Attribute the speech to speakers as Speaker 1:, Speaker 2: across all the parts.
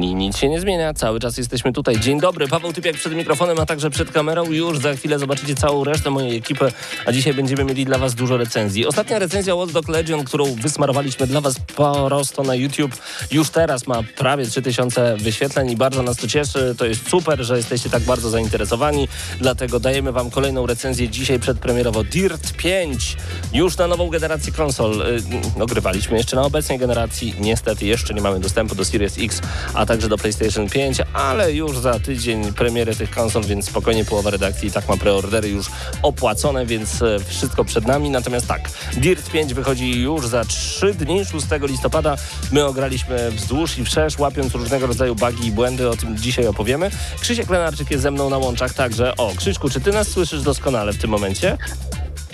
Speaker 1: I nic się nie zmienia, cały czas jesteśmy tutaj. Dzień dobry, Paweł Typiak przed mikrofonem, a także przed kamerą. Już za chwilę zobaczycie całą resztę mojej ekipy, a dzisiaj będziemy mieli dla Was dużo recenzji. Ostatnia recenzja Watch Dog Legion, którą wysmarowaliśmy dla Was prosto na YouTube, już teraz ma prawie 3000 wyświetleń i bardzo nas to cieszy. To jest super, że jesteście tak bardzo zainteresowani, dlatego dajemy Wam kolejną recenzję dzisiaj przedpremierowo. Dirt 5, już na nową generację konsol. Y, no, grywaliśmy jeszcze na obecnej generacji, niestety jeszcze nie mamy dostępu do Series X, a a także do PlayStation 5, ale już za tydzień premiery tych konsol, więc spokojnie połowa redakcji i tak ma preordery już opłacone, więc e, wszystko przed nami. Natomiast tak, Dirt 5 wychodzi już za 3 dni, 6 listopada. My ograliśmy wzdłuż i wszerz, łapiąc różnego rodzaju bugi i błędy, o tym dzisiaj opowiemy. Krzysiek Lenarczyk jest ze mną na łączach także. O, Krzyśku, czy ty nas słyszysz doskonale w tym momencie?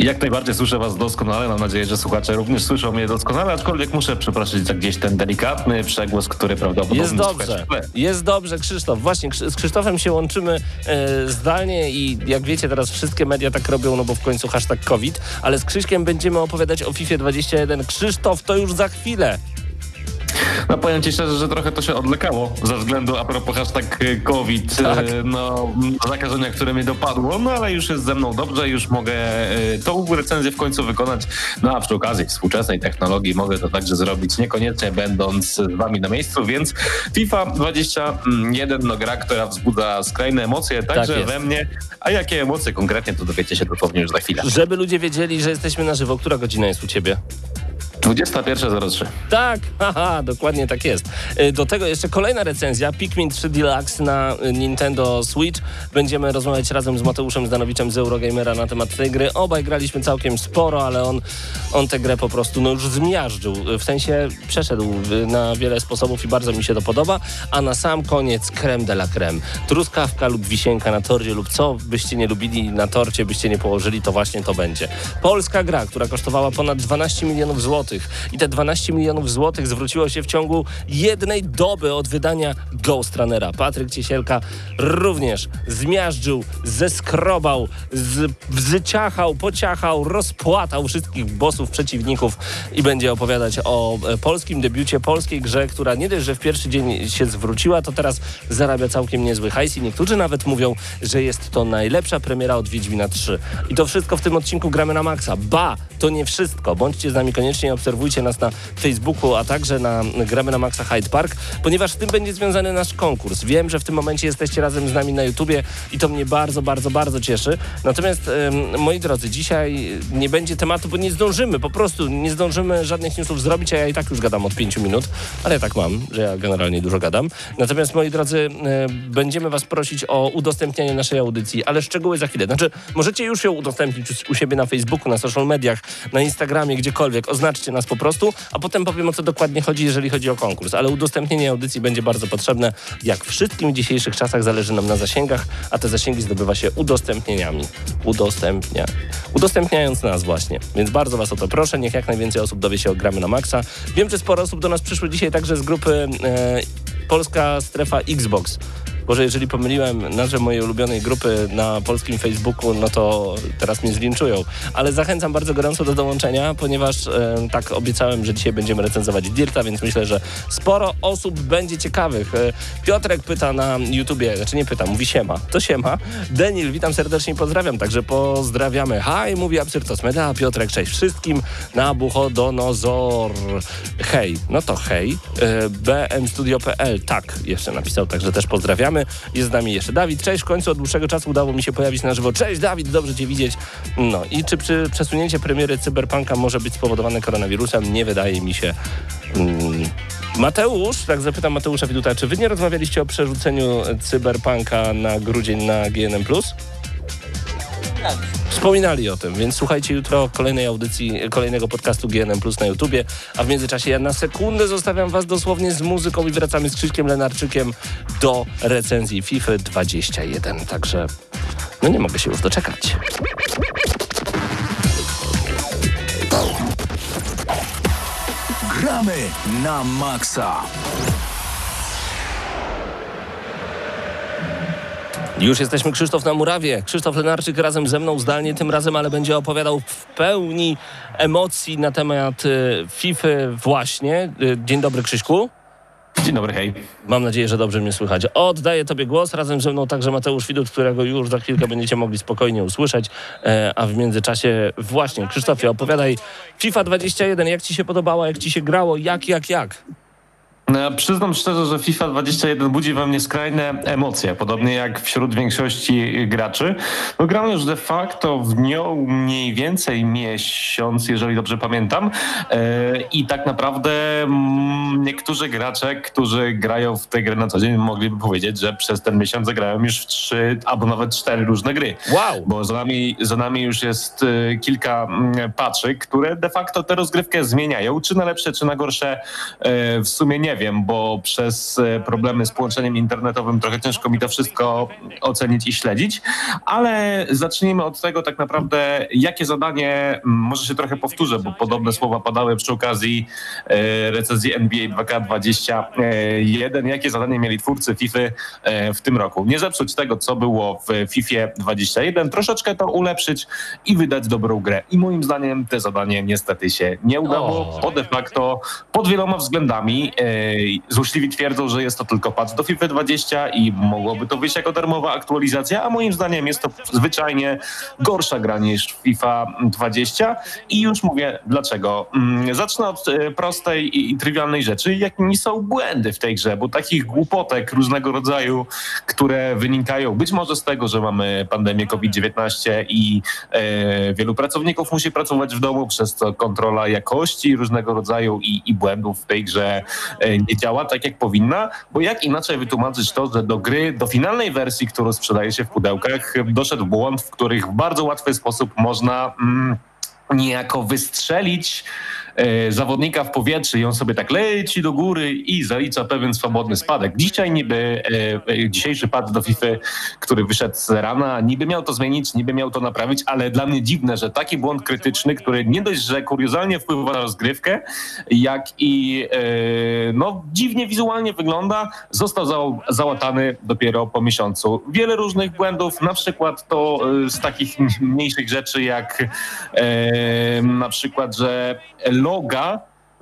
Speaker 2: Jak najbardziej słyszę Was doskonale. Mam nadzieję, że słuchacze również słyszą mnie doskonale, aczkolwiek muszę przeprosić za gdzieś ten delikatny przegłos, który prawdopodobnie
Speaker 1: Jest dobrze, jest dobrze, Krzysztof. Właśnie z Krzysztofem się łączymy e, zdalnie i jak wiecie, teraz wszystkie media tak robią, no bo w końcu hashtag COVID, ale z Krzyśkiem będziemy opowiadać o FIFA 21. Krzysztof, to już za chwilę.
Speaker 2: No powiem Ci szczerze, że trochę to się odlekało ze względu a propos hashtag y, COVID, tak. Y, no zakażenia, które mnie dopadło, no ale już jest ze mną dobrze, już mogę y, tą recenzję w końcu wykonać, no a przy okazji współczesnej technologii mogę to także zrobić, niekoniecznie będąc z Wami na miejscu, więc FIFA 21, no gra, która wzbudza skrajne emocje także tak we mnie, a jakie emocje konkretnie, to dowiecie się dosłownie już za chwilę.
Speaker 1: Żeby ludzie wiedzieli, że jesteśmy na żywo, która godzina jest u Ciebie?
Speaker 2: 21.03.
Speaker 1: Tak, haha, dokładnie tak jest. Y, do tego jeszcze kolejna recenzja, Pikmin 3 Deluxe na Nintendo Switch. Będziemy rozmawiać razem z Mateuszem Zdanowiczem z Eurogamera na temat tej gry. Obaj graliśmy całkiem sporo, ale on, on tę grę po prostu no, już zmiażdżył. W sensie przeszedł na wiele sposobów i bardzo mi się to podoba. A na sam koniec creme de la creme. Truskawka lub wisienka na torcie lub co byście nie lubili na torcie, byście nie położyli, to właśnie to będzie. Polska gra, która kosztowała ponad 12 milionów złotych i te 12 milionów złotych zwróciło się w ciągu jednej doby od wydania Ghost Runnera. Patryk Ciesielka również zmiażdżył, zeskrobał, z, wzyciachał, pociachał, rozpłatał wszystkich bossów, przeciwników i będzie opowiadać o e, polskim debiucie, polskiej grze, która nie dość, że w pierwszy dzień się zwróciła, to teraz zarabia całkiem niezły hajs i niektórzy nawet mówią, że jest to najlepsza premiera od Wiedźmina 3. I to wszystko w tym odcinku gramy na maksa. Ba, to nie wszystko. Bądźcie z nami koniecznie obserwujcie nas na Facebooku, a także na Gramy na Maxa Hyde Park, ponieważ z tym będzie związany nasz konkurs. Wiem, że w tym momencie jesteście razem z nami na YouTubie i to mnie bardzo, bardzo, bardzo cieszy. Natomiast, moi drodzy, dzisiaj nie będzie tematu, bo nie zdążymy, po prostu nie zdążymy żadnych newsów zrobić, a ja i tak już gadam od pięciu minut, ale ja tak mam, że ja generalnie dużo gadam. Natomiast, moi drodzy, będziemy was prosić o udostępnianie naszej audycji, ale szczegóły za chwilę. Znaczy, możecie już ją udostępnić u siebie na Facebooku, na social mediach, na Instagramie, gdziekolwiek. Oznaczcie nas po prostu, a potem powiem o co dokładnie chodzi, jeżeli chodzi o konkurs. Ale udostępnienie audycji będzie bardzo potrzebne. Jak wszystkim w dzisiejszych czasach zależy nam na zasięgach, a te zasięgi zdobywa się udostępnieniami. Udostępnia. Udostępniając nas właśnie. Więc bardzo Was o to proszę. Niech jak najwięcej osób dowie się o Gramy na Maxa. Wiem, że sporo osób do nas przyszło dzisiaj także z grupy e, Polska Strefa Xbox. Może jeżeli pomyliłem nazwę mojej ulubionej grupy na polskim Facebooku, no to teraz mnie zlinczują. Ale zachęcam bardzo gorąco do dołączenia, ponieważ e, tak obiecałem, że dzisiaj będziemy recenzować Dirta, więc myślę, że sporo osób będzie ciekawych. E, Piotrek pyta na YouTubie, znaczy nie pyta, mówi siema. To siema. Denil, witam serdecznie i pozdrawiam, także pozdrawiamy. Hi, mówi Absyrtos Meda, Piotrek, cześć wszystkim. Nabuchodonozor. Hej, no to hej. E, bmstudio.pl, tak, jeszcze napisał, także też pozdrawiamy. Jest z nami jeszcze Dawid. Cześć, w końcu od dłuższego czasu udało mi się pojawić na żywo. Cześć Dawid, dobrze Cię widzieć. No i czy przy przesunięcie premiery Cyberpunka może być spowodowane koronawirusem? Nie wydaje mi się. Mm. Mateusz, tak zapytam Mateusza Widuta, czy wy nie rozmawialiście o przerzuceniu Cyberpunka na grudzień na GNM+. Wspominali o tym, więc słuchajcie jutro kolejnej audycji, kolejnego podcastu GNM Plus na YouTubie, a w międzyczasie ja na sekundę zostawiam was dosłownie z muzyką i wracamy z Krzyśkiem Lenarczykiem do recenzji FIFA 21, także no nie mogę się już doczekać.
Speaker 3: Gramy na maksa.
Speaker 1: Już jesteśmy Krzysztof na murawie. Krzysztof Lenarczyk razem ze mną zdalnie tym razem, ale będzie opowiadał w pełni emocji na temat y, FIFA właśnie. Y, Dzień dobry Krzyśku.
Speaker 2: Dzień dobry, hej.
Speaker 1: Mam nadzieję, że dobrze mnie słychać. Oddaję Tobie głos. Razem ze mną także Mateusz Widut, którego już za chwilkę będziecie mogli spokojnie usłyszeć. E, a w międzyczasie właśnie, Krzysztofie, opowiadaj FIFA 21. Jak Ci się podobała, jak Ci się grało, jak, jak, jak?
Speaker 2: Ja przyznam szczerze, że FIFA 21 budzi we mnie skrajne emocje, podobnie jak wśród większości graczy. No, gram już de facto w nią mniej więcej miesiąc, jeżeli dobrze pamiętam. E, I tak naprawdę mm, niektórzy gracze, którzy grają w tę grę na co dzień, mogliby powiedzieć, że przez ten miesiąc zagrają już w trzy albo nawet cztery różne gry.
Speaker 1: Wow!
Speaker 2: Bo za nami, za nami już jest y, kilka mm, patchy, które de facto tę rozgrywkę zmieniają, czy na lepsze, czy na gorsze. W sumie nie wiem, bo przez y, problemy z połączeniem internetowym trochę ciężko mi to wszystko ocenić i śledzić. Ale zacznijmy od tego tak naprawdę, jakie zadanie, mm, może się trochę powtórzę, bo podobne słowa padały przy okazji y, recenzji NBA 2K21. Jakie zadanie mieli twórcy FIFA y, w tym roku? Nie zepsuć tego, co było w FIFA 21, troszeczkę to ulepszyć i wydać dobrą grę. I moim zdaniem te zadanie niestety się nie udało, bo de facto pod wieloma względami e, złośliwi twierdzą, że jest to tylko patch do FIFA 20 i mogłoby to wyjść jako darmowa aktualizacja, a moim zdaniem jest to zwyczajnie gorsza gra niż FIFA 20 i już mówię dlaczego. Mm, Zacznę od e, prostej i, i trywialnej rzeczy, jakimi są błędy w tej grze, bo takich głupotek różnego rodzaju, które wynikają być może z tego, że mamy pandemię COVID-19 i e, wielu pracowników musi pracować w domu, przez co kontrola jakości różnego rodzaju i, i błędów w tej grze e, nie działa tak, jak powinna, bo jak inaczej wytłumaczyć to, że do gry, do finalnej wersji, którą sprzedaje się w pudełkach, doszedł błąd, w których w bardzo łatwy sposób można... Mm, niejako wystrzelić zawodnika w powietrze i on sobie tak leci do góry i zalicza pewien swobodny spadek. Dzisiaj niby, e, e, dzisiejszy pad do FIFA, który wyszedł z rana, niby miał to zmienić, niby miał to naprawić, ale dla mnie dziwne, że taki błąd krytyczny, który nie dość, że kuriozalnie wpływa na rozgrywkę, jak i e, no, dziwnie wizualnie wygląda, został za, załatany dopiero po miesiącu. Wiele różnych błędów, na przykład to e, z takich mniejszych rzeczy jak e, na przykład, że loga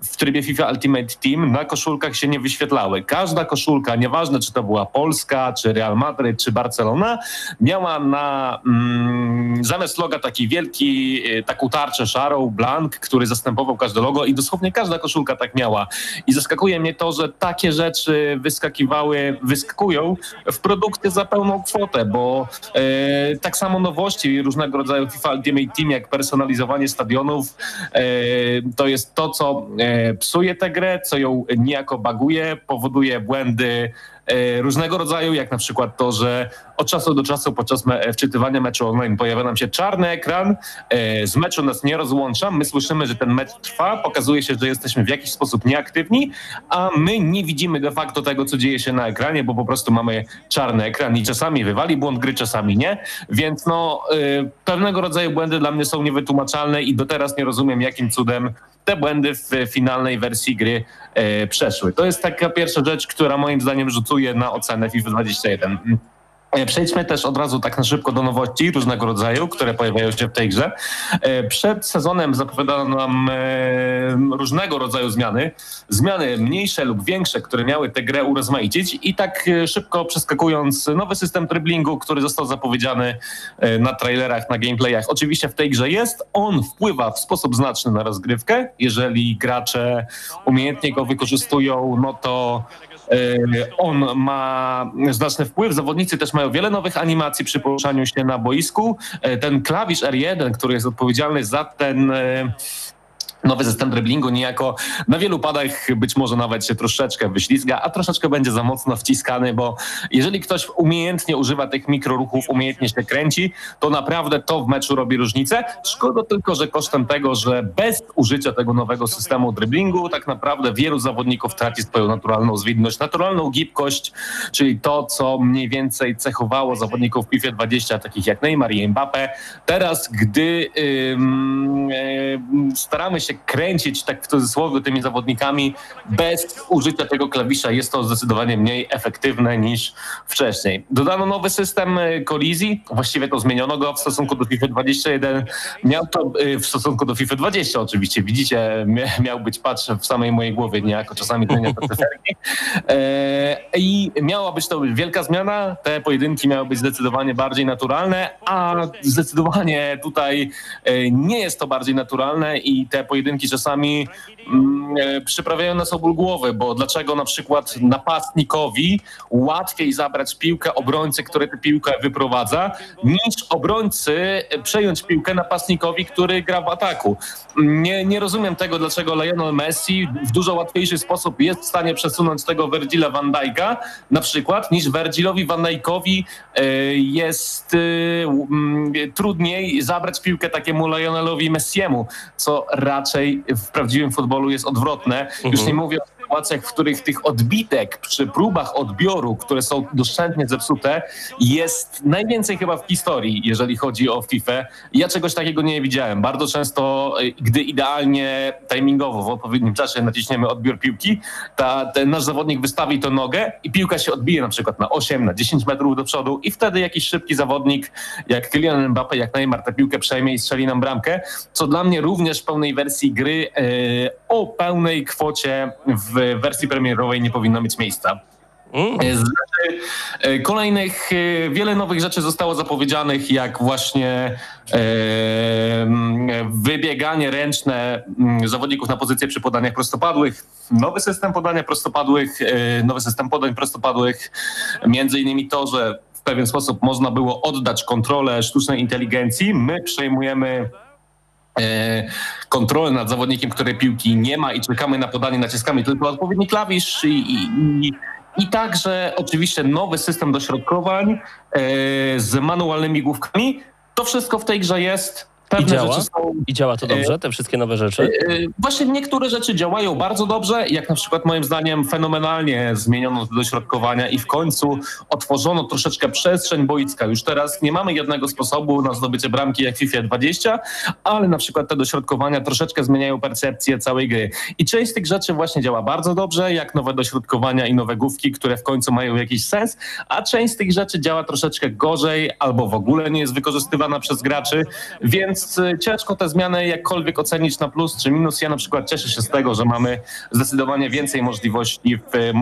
Speaker 2: w trybie FIFA Ultimate Team na koszulkach się nie wyświetlały. Każda koszulka, nieważne czy to była Polska, czy Real Madryt, czy Barcelona, miała na mm, zamiast loga taki wielki, e, taką tarczę szarą, blank, który zastępował każde logo i dosłownie każda koszulka tak miała. I zaskakuje mnie to, że takie rzeczy wyskakiwały, wyskakują w produkty za pełną kwotę, bo e, tak samo nowości różnego rodzaju FIFA Ultimate Team, jak personalizowanie stadionów, e, to jest to, co e, psuje tę grę, co ją niejako baguje, powoduje błędy e, różnego rodzaju, jak na przykład to, że od czasu do czasu podczas me- wczytywania meczu online pojawia nam się czarny ekran, e, z meczu nas nie rozłącza, my słyszymy, że ten mecz trwa, pokazuje się, że jesteśmy w jakiś sposób nieaktywni, a my nie widzimy de facto tego, co dzieje się na ekranie, bo po prostu mamy czarny ekran i czasami wywali błąd gry, czasami nie, więc no y, pewnego rodzaju błędy dla mnie są niewytłumaczalne i do teraz nie rozumiem, jakim cudem te błędy w finalnej wersji gry e, przeszły. To jest taka pierwsza rzecz, która moim zdaniem rzutuje na ocenę FIFA 21. E, Przejdźmy też od razu tak na szybko do nowości różnego rodzaju, które pojawiają się w tej grze. E, Przed sezonem zapowiadano nam e, różnego rodzaju zmiany. Zmiany mniejsze lub większe, które miały tę grę urozmaicić i tak szybko przeskakując nowy system driblingu, który został zapowiedziany na trailerach, na gameplayach. Oczywiście w tej grze jest. On wpływa w sposób znaczny na rozgrywkę. Jeżeli gracze umiejętnie go wykorzystują, no to On ma znaczny wpływ. Zawodnicy też mają wiele nowych animacji przy poruszaniu się na boisku. E, Ten klawisz R1, który jest odpowiedzialny za ten e, Nowy system driblingu niejako na wielu padach być może nawet się troszeczkę wyślizga, a troszeczkę będzie za mocno wciskany, bo jeżeli ktoś umiejętnie używa tych mikroruchów, umiejętnie się kręci, to naprawdę to w meczu robi różnicę. Szkoda tylko, że kosztem tego, że bez użycia tego nowego systemu driblingu tak naprawdę wielu zawodników traci swoją naturalną zwinność, naturalną gibkość, czyli to, co mniej więcej cechowało zawodników w FIFA 20, takich jak Neymar i Mbappe. Teraz, gdy ym, staramy się kręcić tak w cudzysłowie tymi zawodnikami bez użycia tego klawisza, jest to zdecydowanie mniej efektywne niż wcześniej. Dodano nowy system y, kolizji, właściwie to zmieniono go w stosunku do FIFA 21. Miał to y, w stosunku do FIFA 20 oczywiście, widzicie, mia- miał być patrz w samej mojej głowie, niejako czasami zmienia te. E, I miała być to wielka zmiana, te pojedynki miały być zdecydowanie bardziej naturalne, a zdecydowanie tutaj e, nie jest to bardziej naturalne i te pojedynki czasami mm, e, przyprawiają nas o ból głowy, bo dlaczego na przykład napastnikowi łatwiej zabrać piłkę obrońcy, który tę piłkę wyprowadza, niż obrońcy przejąć piłkę napastnikowi, który gra w ataku. Nie, nie rozumiem tego, dlaczego Lionel Messi w dużo łatwiejszy sposób jest w stanie przesunąć tego Virgila van Dijk'a na przykład, niż Virgilowi van Dijk'owi e, jest e, trudniej zabrać piłkę takiemu Lionelowi Messiemu, co raczej w prawdziwym futbolu jest odwrotne. Już nie mówię sytuacjach, w których tych odbitek przy próbach odbioru, które są doszczętnie zepsute, jest najwięcej chyba w historii, jeżeli chodzi o FIFA. Ja czegoś takiego nie widziałem. Bardzo często, y, gdy idealnie timingowo w odpowiednim czasie naciśniemy odbiór piłki, ta, ten nasz zawodnik wystawi tę nogę i piłka się odbije na przykład na 8, na 10 metrów do przodu i wtedy jakiś szybki zawodnik jak Kylian Mbappe, jak Neymar tę piłkę przejmie i strzeli nam bramkę, co dla mnie również w pełnej wersji gry y, o pełnej kwocie w wersji premierowej nie powinno mieć miejsca.
Speaker 1: Mm.
Speaker 2: Z rzeczy e, kolejnych, e, wiele nowych rzeczy zostało zapowiedzianych, jak właśnie e, wybieganie ręczne zawodników na pozycję przy podaniach prostopadłych, nowy system podania prostopadłych, e, nowy system podań prostopadłych, między innymi to, że w pewien sposób można było oddać kontrolę sztucznej inteligencji. My przejmujemy kontrolę nad zawodnikiem, której piłki nie ma i czekamy na podanie, naciskamy tylko odpowiedni klawisz i, i, i i także oczywiście nowy system dośrodkowań e, z manualnymi główkami. To wszystko w tej grze jest.
Speaker 1: I
Speaker 2: Pewne
Speaker 1: działa?
Speaker 2: rzeczy są
Speaker 1: I działa to dobrze, te wszystkie nowe rzeczy?
Speaker 2: E, Właśnie niektóre rzeczy działają bardzo dobrze, jak na przykład moim zdaniem fenomenalnie zmieniono dośrodkowania i w końcu otworzono troszeczkę przestrzeń boiska. Już teraz nie mamy jednego sposobu na zdobycie bramki jak FIFA 20, ale na przykład te dośrodkowania troszeczkę zmieniają percepcję całej gry. I część z tych rzeczy właśnie działa bardzo dobrze, jak nowe dośrodkowania i nowe główki, które w końcu mają jakiś sens, a część z tych rzeczy działa troszeczkę gorzej albo w ogóle nie jest wykorzystywana przez graczy, więc y, ciężko te zmiany jakkolwiek ocenić na plus czy minus. Ja na przykład cieszę się z tego, że mamy zdecydowanie więcej możliwości w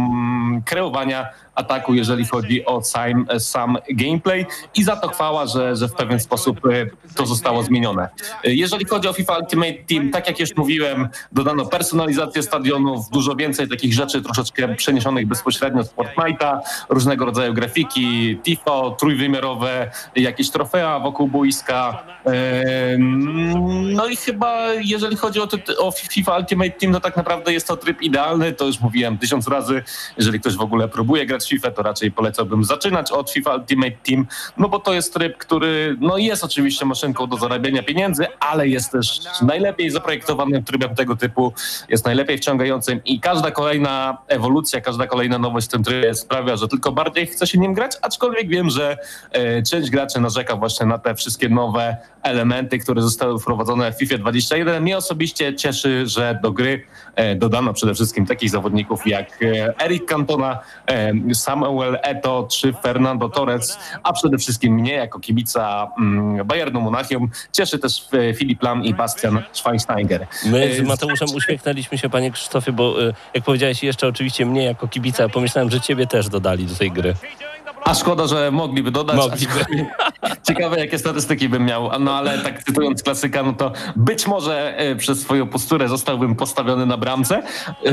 Speaker 2: kreowania ataku, jeżeli chodzi o sam, sam gameplay i za to chwała, że, że w pewien sposób y, to zostało zmienione. Y, Jeżeli chodzi o FIFA Ultimate Team, tak jak już mówiłem, dodano personalizację stadionów, dużo więcej takich rzeczy troszeczkę przeniesionych bezpośrednio z Fortnite'a, różnego rodzaju grafiki, tifo, trójwymiarowe, jakieś trofea wokół boiska. Em, No i chyba jeżeli chodzi o, o FIFA Ultimate Team, to tak naprawdę jest to tryb idealny, to już mówiłem tysiąc razy. Jeżeli ktoś w ogóle próbuje grać FIFA, to raczej polecałbym zaczynać od FIFA Ultimate Team, no bo to jest tryb, który no jest oczywiście maszynką do zarabiania pieniędzy, ale jest też najlepiej zaprojektowanym trybem tego typu, jest najlepiej wciągającym i każda kolejna ewolucja, każda kolejna nowość w tym trybie sprawia, że tylko bardziej chce się nim grać, aczkolwiek wiem, że e, część graczy narzeka właśnie na te wszystkie nowe elementy, które zostały wprowadzone w FIFA 21. Mnie osobiście cieszy, że do gry dodano przede wszystkim takich zawodników jak e, Eric Cantona, e, Samuel Eto czy Fernando Torres, a przede wszystkim mnie jako kibica mm, Bayernu Monachium cieszy też e, Filip Lam i Bastian Schweinsteiger.
Speaker 1: My z
Speaker 2: E,
Speaker 1: Mateuszem uśmiechnęliśmy się, panie Krzysztofie, bo jak powiedziałeś jeszcze oczywiście mnie jako kibica, pomyślałem, że ciebie też dodali do tej gry.
Speaker 2: A szkoda, że mogliby dodać.
Speaker 1: Mogliby.
Speaker 2: Ciekawe, jakie statystyki bym miał. No ale tak cytując klasyka, no to być może e, przez swoją posturę zostałbym postawiony na bramce. E,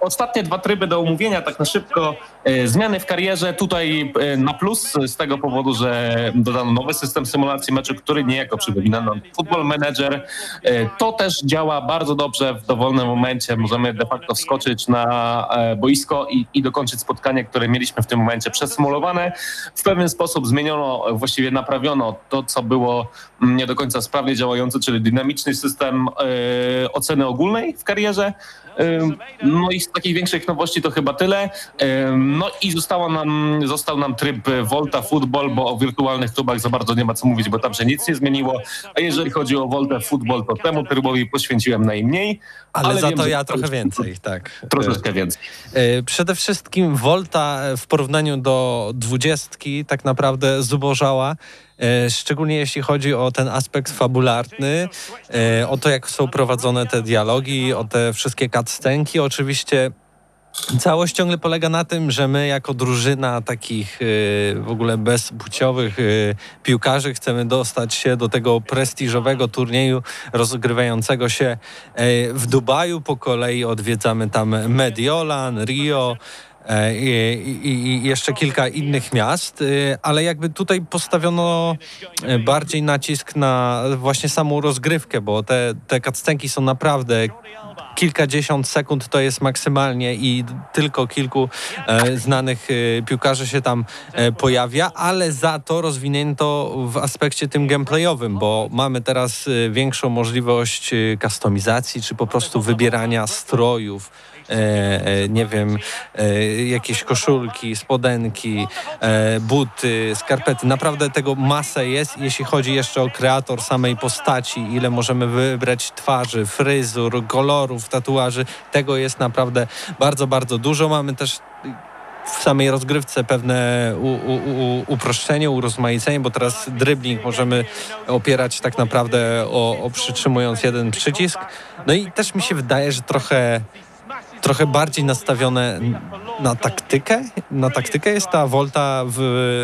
Speaker 2: Ostatnie dwa tryby do omówienia, tak na szybko. E, Zmiany w karierze tutaj na plus z tego powodu, że dodano nowy system symulacji meczu, który niejako przypomina nam Football Manager. To też działa bardzo dobrze w dowolnym momencie. Możemy de facto wskoczyć na e, boisko i, i dokończyć spotkanie, które mieliśmy w tym momencie przesymulowane. W pewien sposób zmieniono, właściwie naprawiono to, co było mm, nie do końca sprawnie działające, czyli dynamiczny system e, oceny ogólnej w karierze. No i z takich większych nowości to chyba tyle. No i została nam, został nam tryb Volta Football, bo o wirtualnych klubach za bardzo nie ma co mówić, bo tam się nic nie zmieniło. A jeżeli chodzi o Volta Football, to temu trybowi poświęciłem najmniej.
Speaker 4: Ale, za
Speaker 2: wiem,
Speaker 4: to ja trochę więcej, tak.
Speaker 2: Troszeczkę więcej.
Speaker 4: E, Przede wszystkim Volta w porównaniu do dwudziestki tak naprawdę zubożała, szczególnie jeśli chodzi o ten aspekt fabularny, e, o to jak są prowadzone te dialogi, o te wszystkie cutscenki. Oczywiście Całość ciągle polega na tym, że my jako drużyna takich y, w ogóle bezpłciowych piłkarzy chcemy dostać się do tego prestiżowego turnieju rozgrywającego się w Dubaju. Po kolei odwiedzamy tam Mediolan, Rio, e, i, i, i jeszcze kilka innych miast, y, ale jakby tutaj postawiono e, bardziej nacisk na właśnie samą rozgrywkę, bo te, te cutscenki są naprawdę kilkadziesiąt sekund to jest maksymalnie i tylko kilku e, znanych e, piłkarzy się tam e, pojawia, ale za to rozwinięto w aspekcie tym gameplayowym, bo mamy teraz e, większą możliwość e, kustomizacji, czy po prostu wybierania strojów, e, e, nie wiem, e, jakieś koszulki, spodenki, e, buty, skarpety. Naprawdę tego masę jest, jeśli chodzi jeszcze o kreator samej postaci, ile możemy wybrać twarzy, fryzur, kolorów, tatuaży. Tego jest naprawdę bardzo, bardzo dużo. Mamy też w samej rozgrywce pewne u, u, u, uproszczenie, urozmaicenie, bo teraz dribbling możemy opierać tak naprawdę o, o przytrzymując jeden przycisk. No i też mi się wydaje, że trochę trochę bardziej nastawione na taktykę. Na taktykę jest ta Volta w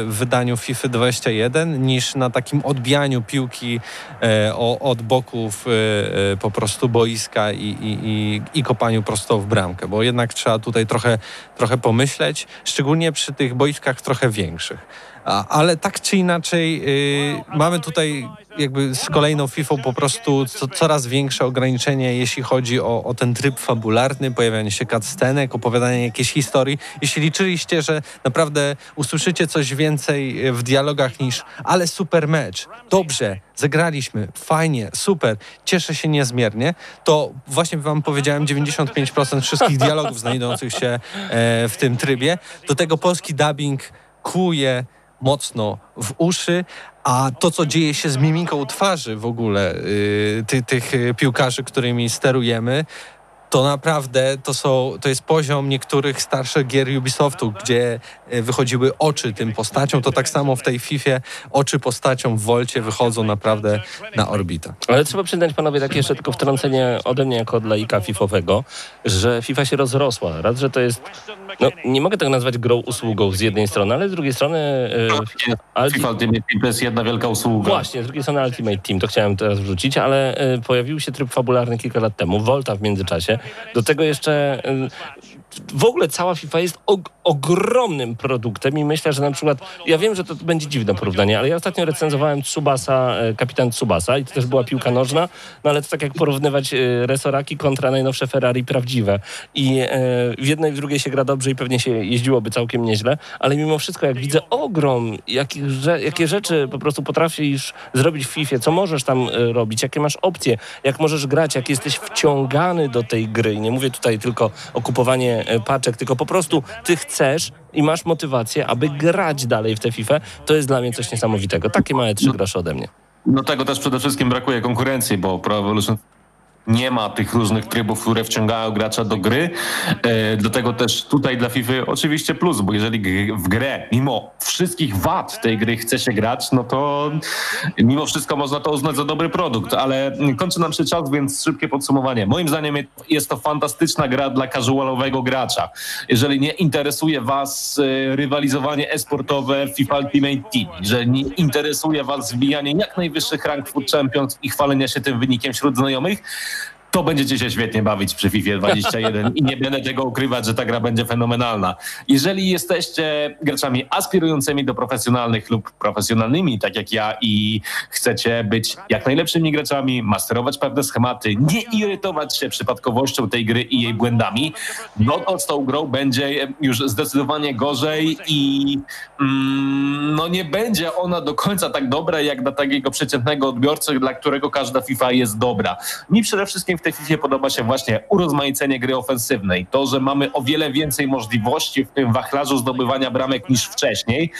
Speaker 4: wydaniu FIFA 21 niż na takim odbijaniu piłki e, o, od boków e, e, po prostu boiska i, i, i, i kopaniu prosto w bramkę, bo jednak trzeba tutaj trochę, trochę pomyśleć, szczególnie przy tych boiskach trochę większych. Ale tak czy inaczej y, mamy tutaj jakby z kolejną FIFA po prostu co, coraz większe ograniczenie, jeśli chodzi o, o ten tryb fabularny, pojawianie się cutscenek, opowiadanie jakiejś historii. Jeśli liczyliście, że naprawdę usłyszycie coś więcej w dialogach niż ale super mecz, dobrze, zagraliśmy, fajnie, super, cieszę się niezmiernie, to właśnie wam powiedziałem 95% wszystkich dialogów znajdujących się e, w tym trybie. Do tego polski dubbing kuje mocno w uszy, a to, co dzieje się z mimiką twarzy w ogóle y, ty, tych y, piłkarzy, którymi sterujemy, to naprawdę to, są, to jest poziom niektórych starszych gier Ubisoftu, gdzie y, wychodziły oczy tym postaciom. To tak samo w tej FIFA oczy postaciom w Wolcie wychodzą naprawdę na orbitę.
Speaker 1: Ale trzeba przyznać panowie takie jeszcze tylko wtrącenie ode mnie jako od laika fifowego, że FIFA się rozrosła. Raz, że to jest, no nie mogę tego nazwać grą usługą z jednej strony, ale z drugiej strony... e, Ulti-
Speaker 2: FIFA Ultimate Team to jest jedna wielka usługa.
Speaker 1: Właśnie, z drugiej strony Ultimate Team, to chciałem teraz wrzucić, ale e, pojawił się tryb fabularny kilka lat temu, Volta w międzyczasie. Do tego jeszcze e, w ogóle cała FIFA jest og- ogromnym produktem i myślę, że na przykład, ja wiem, że to będzie dziwne porównanie, ale ja ostatnio recenzowałem Tsubasa, e, kapitan Tsubasa i to też była piłka nożna, no ale to tak jak porównywać e, resoraki kontra najnowsze Ferrari prawdziwe. I e, w jednej i w drugiej się gra dobrze i pewnie się jeździłoby całkiem nieźle, ale mimo wszystko jak widzę ogrom, jakich, jakie rzeczy po prostu potrafisz zrobić w FIFA, co możesz tam robić, jakie masz opcje, jak możesz grać, jak jesteś wciągany do tej gry. I nie mówię tutaj tylko o kupowanie paczek, tylko po prostu ty chcesz i masz motywację, aby grać dalej w tę FIFA, to jest dla mnie coś niesamowitego. Takie małe trzy grosze ode mnie.
Speaker 2: No tego też przede wszystkim brakuje konkurencji, bo Pro Evolution nie ma tych różnych trybów, które wciągają gracza do gry. E, dlatego też tutaj dla FIFA oczywiście plus, bo jeżeli w grę, mimo wszystkich wad tej gry chce się grać, no to mimo wszystko można to uznać za dobry produkt, ale kończy nam się czas, więc szybkie podsumowanie. Moim zdaniem jest to fantastyczna gra dla casualowego gracza. Jeżeli nie interesuje was e, rywalizowanie e-sportowe FIFA Ultimate Team, że nie interesuje was wbijanie jak najwyższych rank Food Champions i chwalenia się tym wynikiem wśród znajomych, to będziecie się świetnie bawić przy FIFA 21 i nie będę tego ukrywać, że ta gra będzie fenomenalna. Jeżeli jesteście graczami aspirującymi do profesjonalnych lub profesjonalnymi, tak jak ja i chcecie być jak najlepszymi graczami, masterować pewne schematy, nie irytować się przypadkowością tej gry i jej błędami, no to z tą grą będzie już zdecydowanie gorzej i mm, no nie będzie ona do końca tak dobra, jak dla takiego przeciętnego odbiorcy, dla którego każda FIFA jest dobra. Mi przede wszystkim w tej FIFA podoba się właśnie urozmaicenie gry ofensywnej. To, że mamy o wiele więcej możliwości w tym wachlarzu zdobywania bramek niż wcześniej,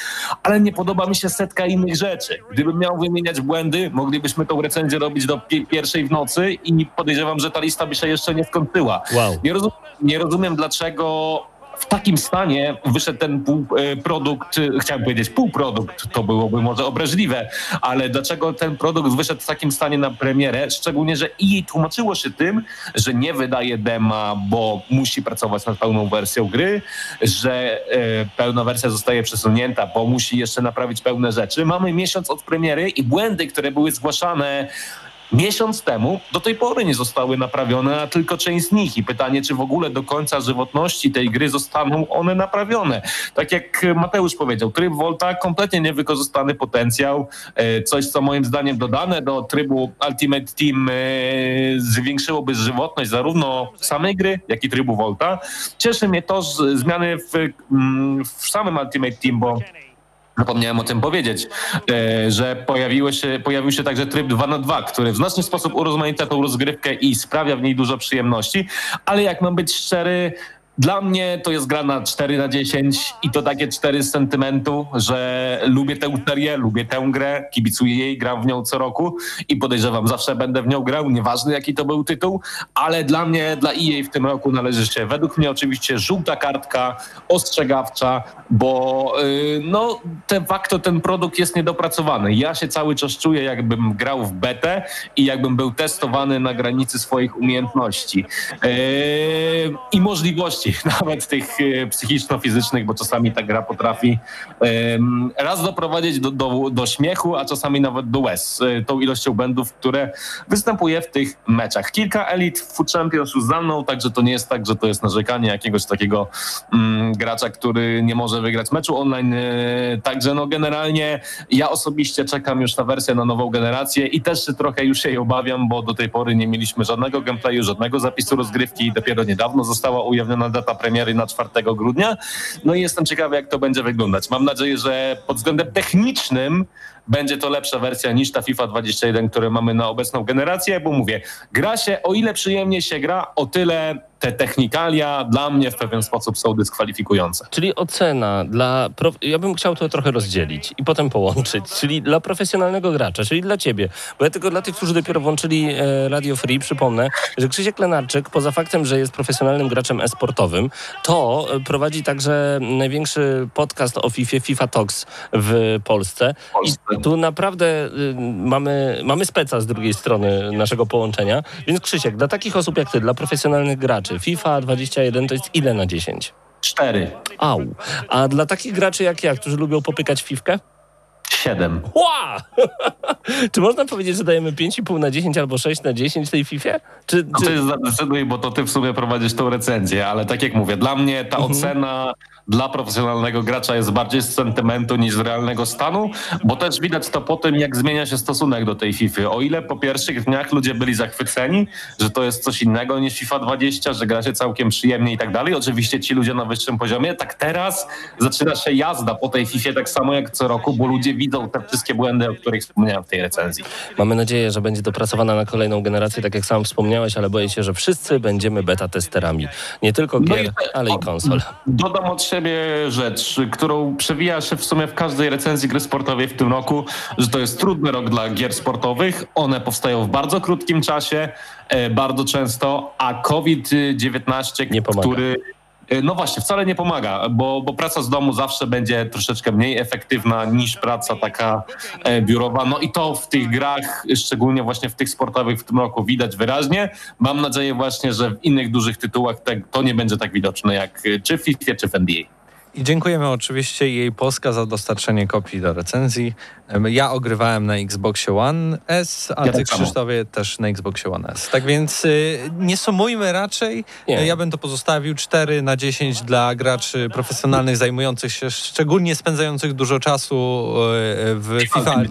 Speaker 2: ale nie podoba mi się setka innych rzeczy. Gdybym miał wymieniać błędy, moglibyśmy tą recenzję robić do pi- pierwszej w nocy i podejrzewam, że ta lista by się jeszcze nie skończyła.
Speaker 1: Wow.
Speaker 2: Nie, rozum, nie rozumiem, dlaczego w takim stanie wyszedł ten e, produkt, e, chciałem powiedzieć półprodukt, to byłoby może obraźliwe, ale dlaczego ten produkt wyszedł w takim stanie na premierę, szczególnie, że i tłumaczyło się tym, że nie wydaje dema, bo musi pracować nad pełną wersją gry, że e, pełna wersja zostaje przesunięta, bo musi jeszcze naprawić pełne rzeczy. Mamy miesiąc od premiery i błędy, które były zgłaszane miesiąc temu do tej pory nie zostały naprawione, a tylko część z nich. I pytanie, czy w ogóle do końca żywotności tej gry zostaną one naprawione. Tak jak Mateusz powiedział, tryb Volta kompletnie niewykorzystany potencjał. E, Coś, co moim zdaniem dodane do trybu Ultimate Team e, zwiększyłoby żywotność zarówno samej gry, jak i trybu Volta. Cieszy mnie to, że zmiany w, mm, w samym Ultimate Team, bo Zapomniałem o tym powiedzieć, e, że pojawiły się, pojawił się także tryb 2 na 2 który w znaczny sposób urozmaica tą rozgrywkę i sprawia w niej dużo przyjemności, ale jak mam być szczery, dla mnie to jest gra na 4 na 10 i to takie 4 z sentymentu, że lubię tę serię, lubię tę grę, kibicuję jej, gram w nią co roku i podejrzewam, zawsze będę w nią grał, nieważne jaki to był tytuł, ale dla mnie, dla EA w tym roku należy się według mnie oczywiście żółta kartka, ostrzegawcza, bo yy, no de facto ten produkt jest niedopracowany. Ja się cały czas czuję jakbym grał w betę i jakbym był testowany na granicy swoich umiejętności yy, i możliwości, nawet tych yy, psychiczno-fizycznych, bo czasami ta gra potrafi raz doprowadzić do, do, do śmiechu, a czasami nawet do łez, y, tą ilością błędów, które występuje w tych meczach. Kilka elit w Champions już za mną, także to nie jest tak, że to jest narzekanie jakiegoś takiego mm, gracza, który nie może wygrać meczu online. Y, Także no generalnie ja osobiście czekam już na wersję na nową generację i też się trochę już jej obawiam, bo do tej pory nie mieliśmy żadnego gameplayu, żadnego zapisu rozgrywki i dopiero niedawno została ujawniona data premiery na 4 grudnia. No i jestem ciekawy, jak to będzie wyglądać. Mam nadzieję, że pod względem technicznym będzie to lepsza wersja niż ta FIFA 21, które mamy na obecną generację, bo mówię, gra się, o ile przyjemnie się gra, o tyle te technikalia dla mnie w pewien sposób są dyskwalifikujące.
Speaker 1: Czyli ocena dla. Ja bym chciał to trochę rozdzielić i potem połączyć. Czyli dla profesjonalnego gracza, czyli dla ciebie. Bo ja tylko dla tych, którzy dopiero włączyli e, Radio Free, przypomnę, że Krzysiek Lenarczyk, poza faktem, że jest profesjonalnym graczem e-sportowym, to e, prowadzi także największy podcast o FIFA, FIFA Talks w Polsce.
Speaker 2: Polsce.
Speaker 1: I tu naprawdę y, mamy, mamy speca z drugiej strony naszego połączenia. Więc Krzysiek, dla takich osób jak ty, dla profesjonalnych graczy, FIFA 21 to jest ile na 10?
Speaker 2: Cztery,
Speaker 1: Au. A dla takich graczy jak ja, którzy lubią popykać fifkę?
Speaker 2: Siedem.
Speaker 1: Ła! Czy można powiedzieć, że dajemy 5,5 na 10 albo 6 na 10 tej Fifie? Czy,
Speaker 2: No zadecyduj, bo to ty w sumie prowadzisz tą recenzję, ale tak jak mówię, dla mnie ta ocena dla profesjonalnego gracza jest bardziej z sentymentu niż z realnego stanu, bo też widać to po tym, jak zmienia się stosunek do tej FIFA. O ile po pierwszych dniach ludzie byli zachwyceni, że to jest coś innego niż FIFA 20, że gra się całkiem przyjemnie i tak dalej, oczywiście ci ludzie na wyższym poziomie, tak teraz zaczyna się jazda po tej FIFA tak samo jak co roku, bo ludzie widzą te wszystkie błędy, o których wspomniałem w tej recenzji.
Speaker 1: Mamy nadzieję, że będzie dopracowana na kolejną generację, tak jak sam wspomniałeś, ale boję się, że wszyscy będziemy beta testerami. Nie tylko
Speaker 2: No
Speaker 1: gier,
Speaker 2: i-
Speaker 1: ale i konsol.
Speaker 2: Dodam od siebie rzecz, którą przewija się w sumie w każdej recenzji gry sportowej w tym roku, że to jest trudny rok dla gier sportowych. One powstają w bardzo krótkim czasie, e, bardzo często, a COVID-19,
Speaker 1: Nie pomaga.
Speaker 2: który no właśnie, wcale nie pomaga, bo, bo praca z domu zawsze będzie troszeczkę mniej efektywna niż praca taka e, biurowa. No i to w tych grach, szczególnie właśnie w tych sportowych w tym roku widać wyraźnie. Mam nadzieję właśnie, że w innych dużych tytułach to nie będzie tak widoczne jak e, czy w FIFA, czy w NBA.
Speaker 4: I dziękujemy oczywiście jej Polska za dostarczenie kopii do recenzji. Ja ogrywałem na Xboxie One S, a
Speaker 2: Ja
Speaker 4: ty
Speaker 2: tak.
Speaker 4: Krzysztofie też na Xboxie One S. Tak więc y, nie sumujmy raczej.
Speaker 1: Nie.
Speaker 4: Ja bym to pozostawił 4 na 10 dla graczy profesjonalnych zajmujących się, szczególnie spędzających dużo czasu y, w FIFA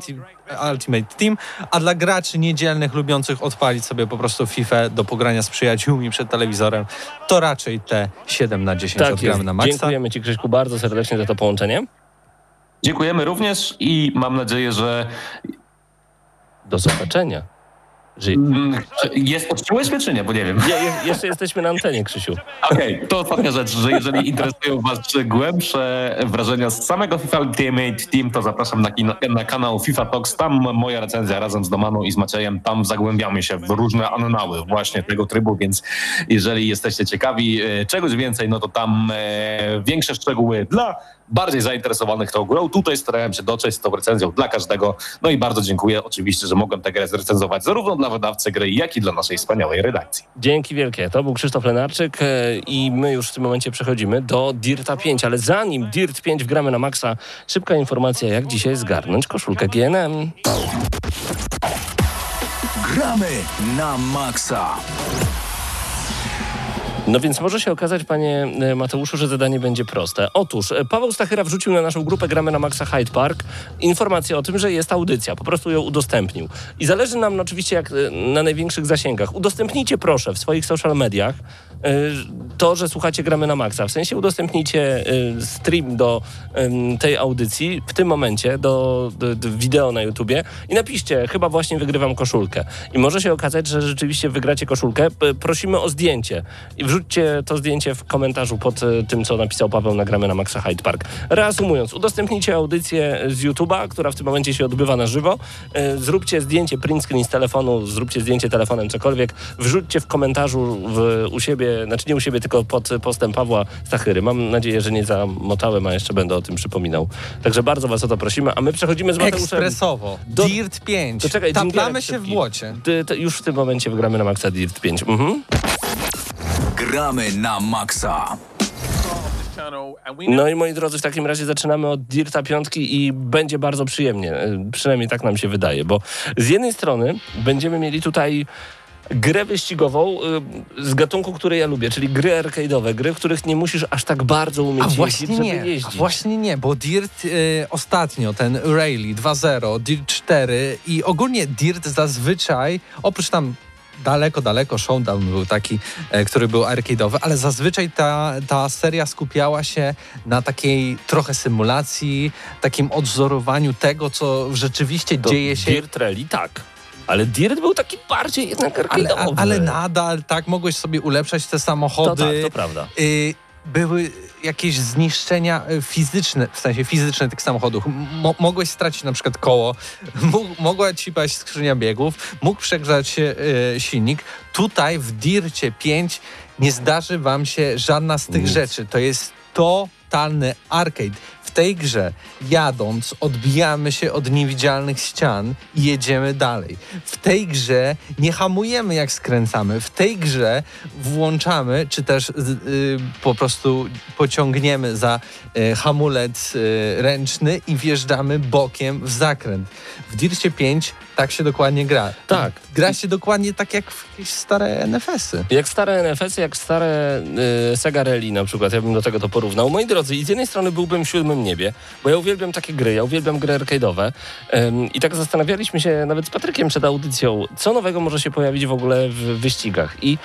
Speaker 4: Ultimate Team, a dla graczy niedzielnych lubiących odpalić sobie po prostu FIFA do pogrania z przyjaciółmi przed telewizorem, to raczej te 7 na 10
Speaker 1: Tak
Speaker 4: odgramy
Speaker 1: jest.
Speaker 4: na maksa.
Speaker 1: Dziękujemy Ci, Krzyśku, bardzo serdecznie za to połączenie.
Speaker 2: Dziękujemy również i mam nadzieję, że
Speaker 1: Do zobaczenia. Że...
Speaker 2: mm, jest, odczułeś mnie czy nie, bo nie wiem.
Speaker 1: Je, je, jeszcze jesteśmy na antenie, Krzysiu.
Speaker 2: Okej, to ostatnia rzecz, że jeżeli interesują Was głębsze wrażenia z samego FIFA Ultimate Team, to zapraszam na, kino, na kanał FIFA Talks. Tam moja recenzja razem z Domaną i z Maciejem, tam zagłębiamy się w różne annały właśnie tego trybu, więc jeżeli jesteście ciekawi e, czegoś więcej, no to tam e, większe szczegóły dla bardziej zainteresowanych tą grą. Tutaj starałem się dotrzeć z tą recenzją dla każdego. No i bardzo dziękuję oczywiście, że mogłem tę grę zrecenzować zarówno dla wydawcy gry, jak i dla naszej wspaniałej redakcji.
Speaker 1: Dzięki wielkie. To był Krzysztof Lenarczyk e, i my już w tym momencie przechodzimy do Dirta 5, ale zanim Dirt 5 wgramy na maksa, szybka informacja, jak dzisiaj zgarnąć koszulkę GNM.
Speaker 3: Gramy na maksa.
Speaker 1: No więc może się okazać, panie e, Mateuszu, że zadanie będzie proste. Otóż e, Paweł Stachyra wrzucił na naszą grupę Gramy na Maxa Hyde Park informację o tym, że jest audycja. Po prostu ją udostępnił. I zależy nam oczywiście jak e, na największych zasięgach. Udostępnijcie proszę w swoich social mediach to, że słuchacie Gramy na Maxa. W sensie udostępnijcie e, stream do tej audycji w tym momencie, do, do, do wideo na YouTubie i napiszcie, chyba właśnie wygrywam koszulkę. I może się okazać, że rzeczywiście wygracie koszulkę. Prosimy o zdjęcie i wrzućcie to zdjęcie w komentarzu pod e, tym, co napisał Paweł, nagramy na Maxa Hyde Park. Reasumując, udostępnijcie audycję z YouTube'a, która w tym momencie się odbywa na żywo. E, Zróbcie zdjęcie print screen z telefonu, zróbcie zdjęcie telefonem, cokolwiek. Wrzućcie w komentarzu w, u siebie, znaczy nie u siebie, tylko pod postem Pawła Stachyry. Mam nadzieję, że nie zamotałem, a jeszcze będę o tym przypominał. Także bardzo was o to prosimy, a my przechodzimy z Mateuszem.
Speaker 4: Ekspresowo.
Speaker 1: Do-
Speaker 4: Dirt 5.
Speaker 1: To czekaj,
Speaker 4: Taplamy się w błocie.
Speaker 1: Ty, ty, już w tym momencie wygramy na Maxa Dirt 5. Mhm.
Speaker 3: Gramy na maksa.
Speaker 1: No i moi drodzy, w takim razie zaczynamy od Dirta piątki i będzie bardzo przyjemnie. E, Przynajmniej tak nam się wydaje, bo z jednej strony będziemy mieli tutaj grę wyścigową y, z gatunku, który ja lubię, czyli gry arcade'owe, gry, w których nie musisz aż tak bardzo umieć
Speaker 4: A
Speaker 1: jeździć,
Speaker 4: właśnie
Speaker 1: żeby
Speaker 4: nie,
Speaker 1: jeździć.
Speaker 4: a właśnie nie, bo Dirt y, ostatnio, ten Rally 2.0, Dirt 4 i ogólnie Dirt zazwyczaj, oprócz tam daleko, daleko Showdown był taki, e, który był arcade'owy, ale zazwyczaj ta, ta seria skupiała się na takiej trochę symulacji, takim odzorowaniu tego, co rzeczywiście
Speaker 1: To
Speaker 4: dzieje się
Speaker 1: Dirt Rally, tak. Ale Dirt był taki bardziej jednak
Speaker 4: ale,
Speaker 1: arcade'owy.
Speaker 4: ale nadal, tak, mogłeś sobie ulepszać te
Speaker 1: To
Speaker 4: samochody.
Speaker 1: tak, to prawda.
Speaker 4: y, były jakieś zniszczenia y, fizyczne, w sensie fizyczne tych samochodów. Mo mogłeś stracić na przykład koło, mogła ci paść skrzynia biegów, mógł przegrzać się y, silnik. Tutaj w Dircie 5 nie zdarzy wam się żadna z tych
Speaker 1: Nic.
Speaker 4: rzeczy. To jest totalny arcade. Tej grze jadąc odbijamy się od niewidzialnych ścian i jedziemy dalej. W tej grze nie hamujemy jak skręcamy. W tej grze włączamy, czy też y, po prostu pociągniemy za y, hamulec y, ręczny i wjeżdżamy bokiem w zakręt. W Dircie 5 tak się dokładnie gra.
Speaker 1: Tak.
Speaker 4: Gra się dokładnie tak jak w jakieś stare NFS-y.
Speaker 1: Jak stare NFS, jak stare y, Sega Rally na przykład, ja bym do tego to porównał. Moi drodzy, i z jednej strony byłbym w siódmym niebie, bo ja uwielbiam takie gry, ja uwielbiam gry arcade'owe Ym, i tak zastanawialiśmy się nawet z Patrykiem przed audycją, co nowego może się pojawić w ogóle w wyścigach. I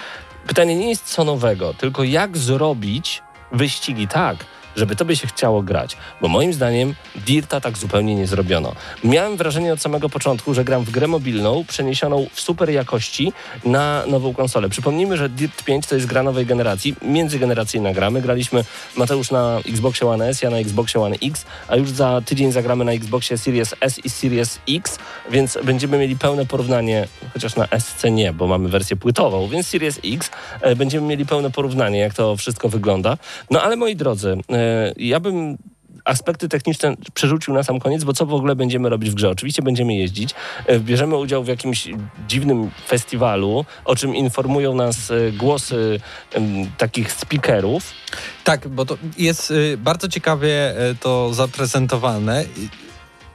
Speaker 1: pytanie nie jest co nowego, tylko jak zrobić wyścigi tak, żeby tobie się chciało grać. Bo moim zdaniem Dirta tak zupełnie nie zrobiono. Miałem wrażenie od samego początku, że gram w grę mobilną przeniesioną w super jakości na nową konsolę. Przypomnijmy, że Dirt 5 to jest gra nowej generacji, międzygeneracyjna gra. My graliśmy Mateusz na Xboxie One S, ja na Xboxie One X, a już za tydzień zagramy na Xboxie Series S i Series X, więc będziemy mieli pełne porównanie, chociaż na SC nie, bo mamy wersję płytową, więc Series X e, będziemy mieli pełne porównanie, jak to wszystko wygląda. No ale moi drodzy, e, ja bym aspekty techniczne przerzucił na sam koniec, bo co w ogóle będziemy robić w grze? Oczywiście będziemy jeździć, e, bierzemy udział w jakimś dziwnym festiwalu, o czym informują nas e, głosy takich speakerów.
Speaker 4: Tak, bo to jest y, bardzo ciekawie to zaprezentowane.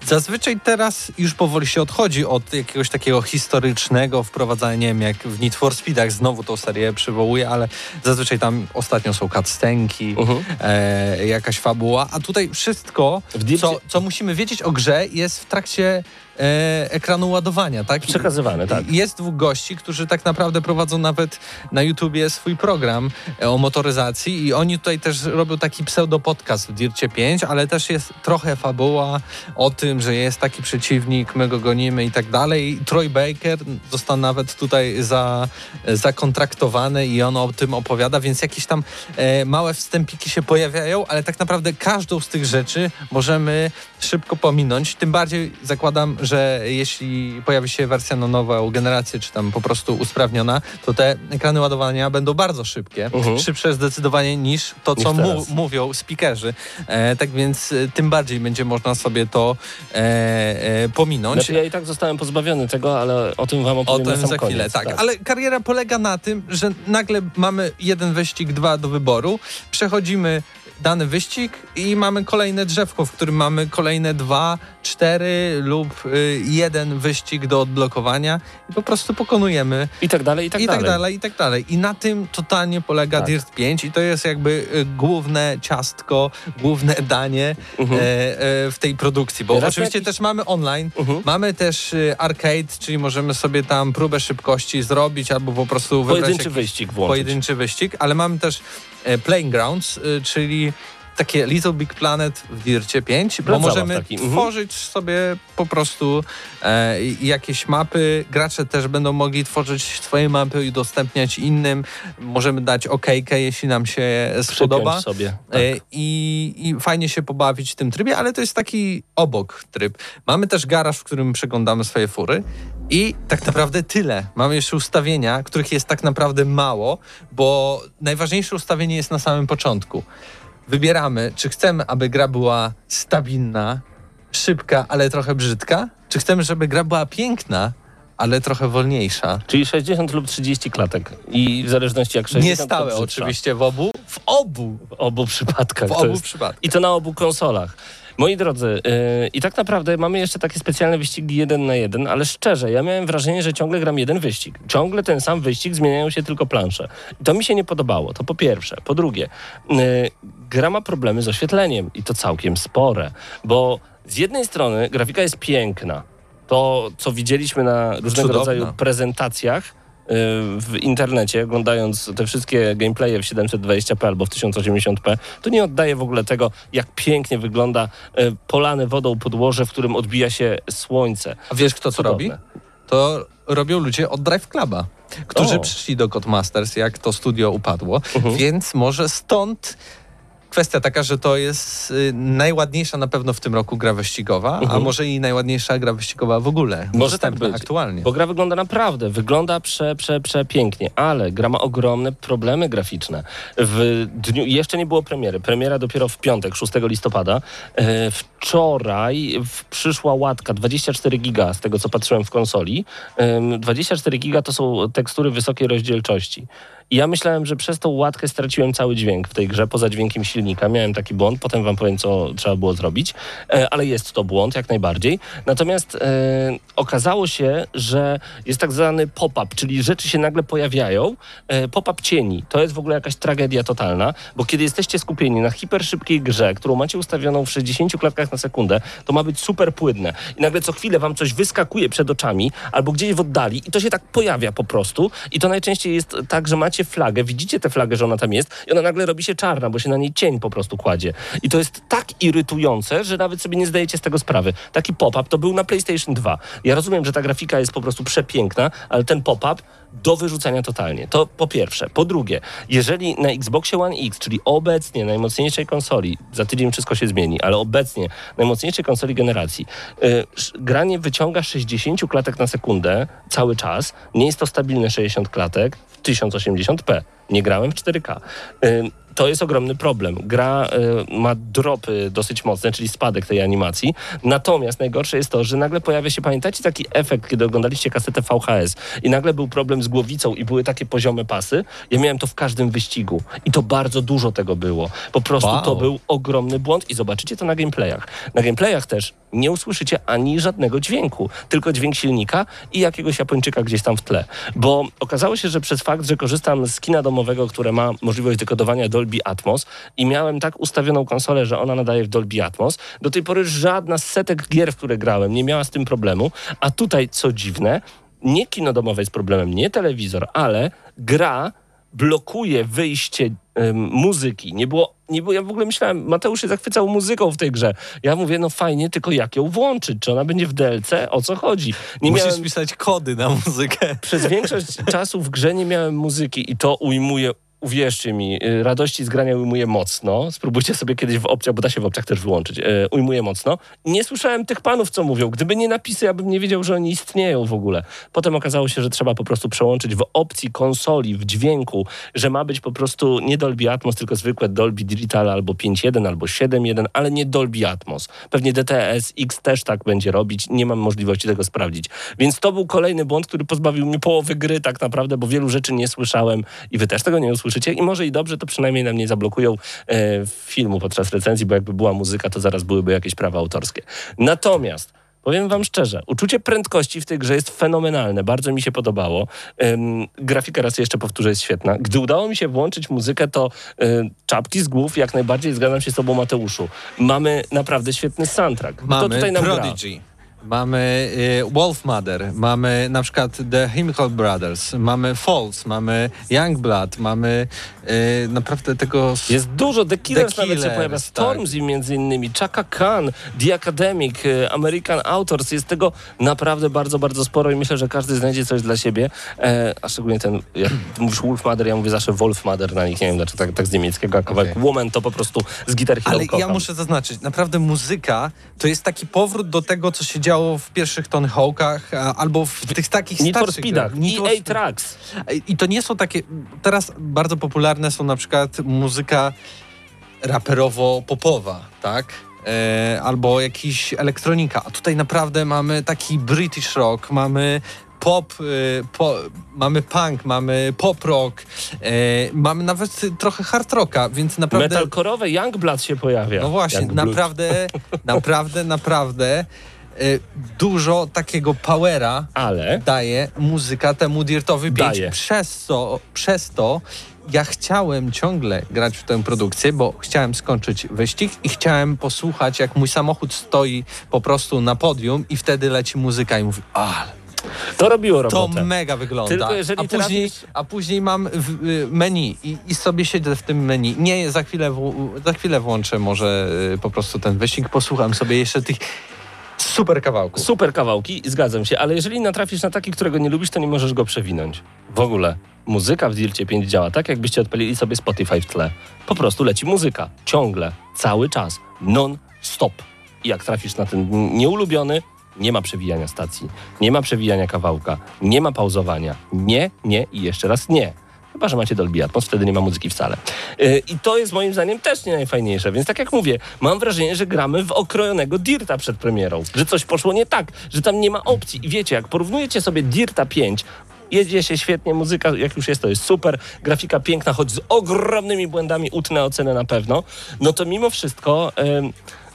Speaker 4: Zazwyczaj teraz już powoli się odchodzi od jakiegoś takiego historycznego wprowadzania, nie wiem, jak w Need for Speedach znowu tą serię przywołuję, ale zazwyczaj tam ostatnio są cutscenki,
Speaker 1: Mhm.
Speaker 4: e, jakaś fabuła, a tutaj wszystko, co, co musimy wiedzieć o grze jest w trakcie e, ekranu ładowania, tak?
Speaker 1: Przekazywane, tak.
Speaker 4: Jest dwóch gości, którzy tak naprawdę prowadzą nawet na YouTubie swój program e, o motoryzacji i oni tutaj też robią taki pseudo-podcast w Dircie 5, ale też jest trochę fabuła o tym, że jest taki przeciwnik, my go gonimy i tak dalej. Troy Baker został nawet tutaj za, zakontraktowany i on o tym opowiada, więc jakieś tam e, małe wstępiki się pojawiają, ale tak naprawdę każdą z tych rzeczy możemy szybko pominąć. Tym bardziej zakładam, że jeśli pojawi się wersja na nową generację, czy tam po prostu usprawniona, to te ekrany ładowania będą bardzo szybkie.
Speaker 1: Mhm.
Speaker 4: Szybsze zdecydowanie niż to, co mu, mówią speakerzy. E, tak więc e, tym bardziej będzie można sobie to e, e, pominąć.
Speaker 1: Znaczy, ja i tak zostałem pozbawiony tego, ale o tym wam
Speaker 4: O
Speaker 1: opowiem na
Speaker 4: tym za chwilę,
Speaker 1: koniec.
Speaker 4: tak. Ale kariera polega na tym, że nagle mamy jeden wyścig, dwa do wyboru, przechodzimy dany wyścig i mamy kolejne drzewko, w którym mamy kolejne dwa, cztery lub y, jeden wyścig do odblokowania i po prostu pokonujemy
Speaker 1: I tak dalej, i tak
Speaker 4: i
Speaker 1: dalej.
Speaker 4: tak dalej, i tak dalej. I na tym totalnie polega
Speaker 1: Tak.
Speaker 4: Dirt 5 i to jest jakby y, główne ciastko, główne danie
Speaker 1: Mhm.
Speaker 4: e, e, w tej produkcji, bo
Speaker 1: Raz
Speaker 4: oczywiście
Speaker 1: jakiś-
Speaker 4: też mamy online,
Speaker 1: Mhm.
Speaker 4: mamy też y, arcade, czyli możemy sobie tam próbę szybkości zrobić albo po prostu wybrać
Speaker 1: Pojedynczy wyścig włączyć.
Speaker 4: pojedynczy wyścig, ale mamy też e, playing takie Little Big Planet w Dircie 5, bo możemy
Speaker 1: mhm.
Speaker 4: tworzyć sobie po prostu e, jakieś mapy. Gracze też będą mogli tworzyć swoje mapy i udostępniać innym. Możemy dać okejkę, jeśli nam się spodoba.
Speaker 1: Sobie. Tak.
Speaker 4: E, I, I fajnie się pobawić w tym trybie, ale to jest taki obok tryb. Mamy też garaż, w którym przeglądamy swoje fury. I tak naprawdę tyle. Mamy jeszcze ustawienia, których jest tak naprawdę mało, bo najważniejsze ustawienie jest na samym początku. Wybieramy, czy chcemy, aby gra była stabilna, szybka, ale trochę brzydka, czy chcemy, żeby gra była piękna, ale trochę wolniejsza.
Speaker 1: Czyli 60 lub 30 klatek. I w zależności jak 60
Speaker 4: Nie stałe oczywiście w obu, w obu,
Speaker 1: W obu przypadkach.
Speaker 4: w obu
Speaker 1: jest.
Speaker 4: przypadkach.
Speaker 1: I to na obu konsolach. Moi drodzy, yy, i tak naprawdę mamy jeszcze takie specjalne wyścigi jeden na jeden, ale szczerze, ja miałem wrażenie, że ciągle gram jeden wyścig. Ciągle ten sam wyścig, zmieniają się tylko plansze. I to mi się nie podobało, to po pierwsze. Po drugie, yy, gra ma problemy z oświetleniem i to całkiem spore, bo z jednej strony grafika jest piękna. To, co widzieliśmy na różnego
Speaker 4: Cudowna.
Speaker 1: rodzaju prezentacjach, y, w internecie, oglądając te wszystkie gameplaye w 720p albo w 1080p, to nie oddaje w ogóle tego, jak pięknie wygląda y, polane wodą podłoże, w którym odbija się słońce.
Speaker 4: A wiesz, kto to robi? To robią ludzie od Drive Cluba, którzy
Speaker 1: O.
Speaker 4: przyszli do Codemasters, jak to studio upadło,
Speaker 1: Mhm.
Speaker 4: więc może stąd kwestia taka, że to jest y, najładniejsza na pewno w tym roku gra wyścigowa, a
Speaker 1: Mhm.
Speaker 4: może i najładniejsza gra wyścigowa w ogóle.
Speaker 1: Może
Speaker 4: dostępna
Speaker 1: tak być.
Speaker 4: aktualnie.
Speaker 1: Bo gra wygląda naprawdę, wygląda prze, prze, przepięknie, ale gra ma ogromne problemy graficzne. W dniu, jeszcze nie było premiery, premiera dopiero w piątek, 6 listopada. E, wczoraj przyszła łatka 24 giga, z tego co patrzyłem w konsoli. Em, 24 giga to są tekstury wysokiej rozdzielczości. I ja myślałem, że przez tą łatkę straciłem cały dźwięk w tej grze, poza dźwiękiem silnika. Miałem taki błąd, potem wam powiem, co trzeba było zrobić, e, ale jest to błąd, jak najbardziej. Natomiast e, okazało się, że jest tak zwany pop-up, czyli rzeczy się nagle pojawiają. E, pop-up cieni. To jest w ogóle jakaś tragedia totalna, bo kiedy jesteście skupieni na hiperszybkiej grze, którą macie ustawioną w 60 klatkach na sekundę, to ma być super płynne. I nagle co chwilę wam coś wyskakuje przed oczami albo gdzieś w oddali i to się tak pojawia po prostu. I to najczęściej jest tak, że macie flagę, widzicie tę flagę, że ona tam jest i ona nagle robi się czarna, bo się na niej cień po prostu kładzie. I to jest tak irytujące, że nawet sobie nie zdajecie z tego sprawy. Taki pop-up to był na PlayStation 2. Ja rozumiem, że ta grafika jest po prostu przepiękna, ale ten pop-up do wyrzucenia totalnie. To po pierwsze. Po drugie, jeżeli na Xboxie One X, czyli obecnie najmocniejszej konsoli, za tydzień wszystko się zmieni, ale obecnie najmocniejszej konsoli generacji, yy, granie wyciąga 60 klatek na sekundę cały czas. Nie jest to stabilne 60 klatek 1080p. Nie grałem w 4K. To jest ogromny problem. Gra y, ma dropy dosyć mocne, czyli spadek tej animacji. Natomiast najgorsze jest to, że nagle pojawia się, pamiętacie taki efekt, kiedy oglądaliście kasetę VHS i nagle był problem z głowicą i były takie poziome pasy? Ja miałem to w każdym wyścigu i to bardzo dużo tego było. Po prostu
Speaker 4: Wow.
Speaker 1: to był ogromny błąd i zobaczycie to na gameplayach. Na gameplayach też nie usłyszycie ani żadnego dźwięku, tylko dźwięk silnika i jakiegoś Japończyka gdzieś tam w tle. Bo okazało się, że przez fakt, że korzystam z kina domowego, które ma możliwość dekodowania Dolby Atmos i miałem tak ustawioną konsolę, że ona nadaje w Dolby Atmos, do tej pory żadna z setek gier, w które grałem, nie miała z tym problemu, a tutaj, co dziwne, nie kino domowe jest problemem, nie telewizor, ale gra blokuje wyjście em, muzyki. Nie było, nie było, ja w ogóle myślałem, Mateusz się zachwycał muzyką w tej grze. Ja mówię, no fajnie, tylko jak ją włączyć? Czy ona będzie w DLC? O co chodzi? Nie
Speaker 4: Musisz
Speaker 1: miałem,
Speaker 4: pisać kody na muzykę.
Speaker 1: przez większość czasu w grze nie miałem muzyki i to ujmuje Uwierzcie mi, y, radości z grania ujmuje mocno. Spróbujcie sobie kiedyś w opcjach, bo da się w opcjach też wyłączyć. Y, ujmuje mocno. Nie słyszałem tych panów, co mówią. Gdyby nie napisy, ja bym nie wiedział, że oni istnieją w ogóle. Potem okazało się, że trzeba po prostu przełączyć w opcji konsoli, w dźwięku, że ma być po prostu nie Dolby Atmos, tylko zwykłe Dolby Digital albo 5.1 albo 7.1, ale nie Dolby Atmos. Pewnie DTS X też tak będzie robić. Nie mam możliwości tego sprawdzić. Więc to był kolejny błąd, który pozbawił mnie połowy gry tak naprawdę, bo wielu rzeczy nie słyszałem i wy też tego nie I może i dobrze, to przynajmniej nam nie zablokują e, filmu podczas recenzji, bo jakby była muzyka, to zaraz byłyby jakieś prawa autorskie. Natomiast Powiem wam szczerze, uczucie prędkości w tej grze jest fenomenalne, bardzo mi się podobało. Ym, grafika, raz jeszcze powtórzę, jest świetna. Gdy udało mi się włączyć muzykę, to y, czapki z głów, jak najbardziej zgadzam się z tobą, Mateuszu. Mamy naprawdę świetny soundtrack. to
Speaker 4: Mamy
Speaker 1: tutaj nam gra.
Speaker 4: Mamy y, Wolf Mother, mamy na przykład The Chemical Brothers, mamy Falls, mamy Youngblood, mamy y, naprawdę tego...
Speaker 1: Jest dużo, The Killers
Speaker 4: The
Speaker 1: nawet się
Speaker 4: Killers,
Speaker 1: pojawia,
Speaker 4: tak.
Speaker 1: Stormzy między innymi, Chaka Khan, The Academic, y, American Authors, jest tego naprawdę bardzo, bardzo sporo i myślę, że każdy znajdzie coś dla siebie, e, a szczególnie ten, jak mówisz Wolf Mother, ja mówię zawsze Wolf Mother na nich, nie wiem dlaczego tak, tak z niemieckiego, a kawałek
Speaker 4: Okej.
Speaker 1: Woman to po prostu z Guitar Hero
Speaker 4: Ale ja
Speaker 1: kocham.
Speaker 4: muszę zaznaczyć, naprawdę muzyka to jest taki powrót do tego, co się działo w pierwszych Tony Hawk'ach albo w tych takich
Speaker 1: Need for
Speaker 4: starszych
Speaker 1: Speedach,
Speaker 4: grach. Need for
Speaker 1: EA. Tracks.
Speaker 4: I to nie są takie. Teraz bardzo popularne są na przykład muzyka raperowo-popowa, tak? E, albo jakiś elektronika. A tutaj naprawdę mamy taki British rock, mamy pop, e, po, mamy punk, mamy pop rock, e, mamy nawet trochę hard rocka, więc naprawdę.
Speaker 1: Metalkorowe Youngblood się pojawia.
Speaker 4: No właśnie,
Speaker 1: Youngblood.
Speaker 4: naprawdę, naprawdę, naprawdę e, dużo takiego powera
Speaker 1: Ale
Speaker 4: daje muzyka temu Dirtowi 5.
Speaker 1: Daje.
Speaker 4: Przez to, przez to ja chciałem ciągle grać w tę produkcję, bo chciałem skończyć wyścig i chciałem posłuchać, jak mój samochód stoi po prostu na podium i wtedy leci muzyka i mówi, ale
Speaker 1: to robiło
Speaker 4: to
Speaker 1: robotę.
Speaker 4: mega wygląda. A, później, a później mam y, menu i, i sobie siedzę w tym menu. Nie, za chwilę, w, za chwilę włączę może y, po prostu ten wyścig, posłucham sobie jeszcze tych super kawałków.
Speaker 1: Super kawałki, zgadzam się, ale jeżeli natrafisz na taki, którego nie lubisz, to nie możesz go przewinąć. W ogóle. Muzyka w Dircie 5 działa tak, jakbyście odpalili sobie Spotify w tle. Po prostu leci muzyka. Ciągle. Cały czas. Non-stop. I jak trafisz na ten nieulubiony, nie ma przewijania stacji. Nie ma przewijania kawałka. Nie ma pauzowania. Nie, nie i jeszcze raz nie. Chyba, że macie Dolby Atmos, wtedy nie ma muzyki wcale. Yy, I to jest moim zdaniem też nie najfajniejsze. Więc tak jak mówię, mam wrażenie, że gramy w okrojonego Dirta przed premierą. Że coś poszło nie tak, że tam nie ma opcji. I wiecie, jak porównujecie sobie Dirta 5, jedzie się świetnie, muzyka jak już jest, to jest super, grafika piękna, choć z ogromnymi błędami, utnę ocenę na pewno, no to mimo wszystko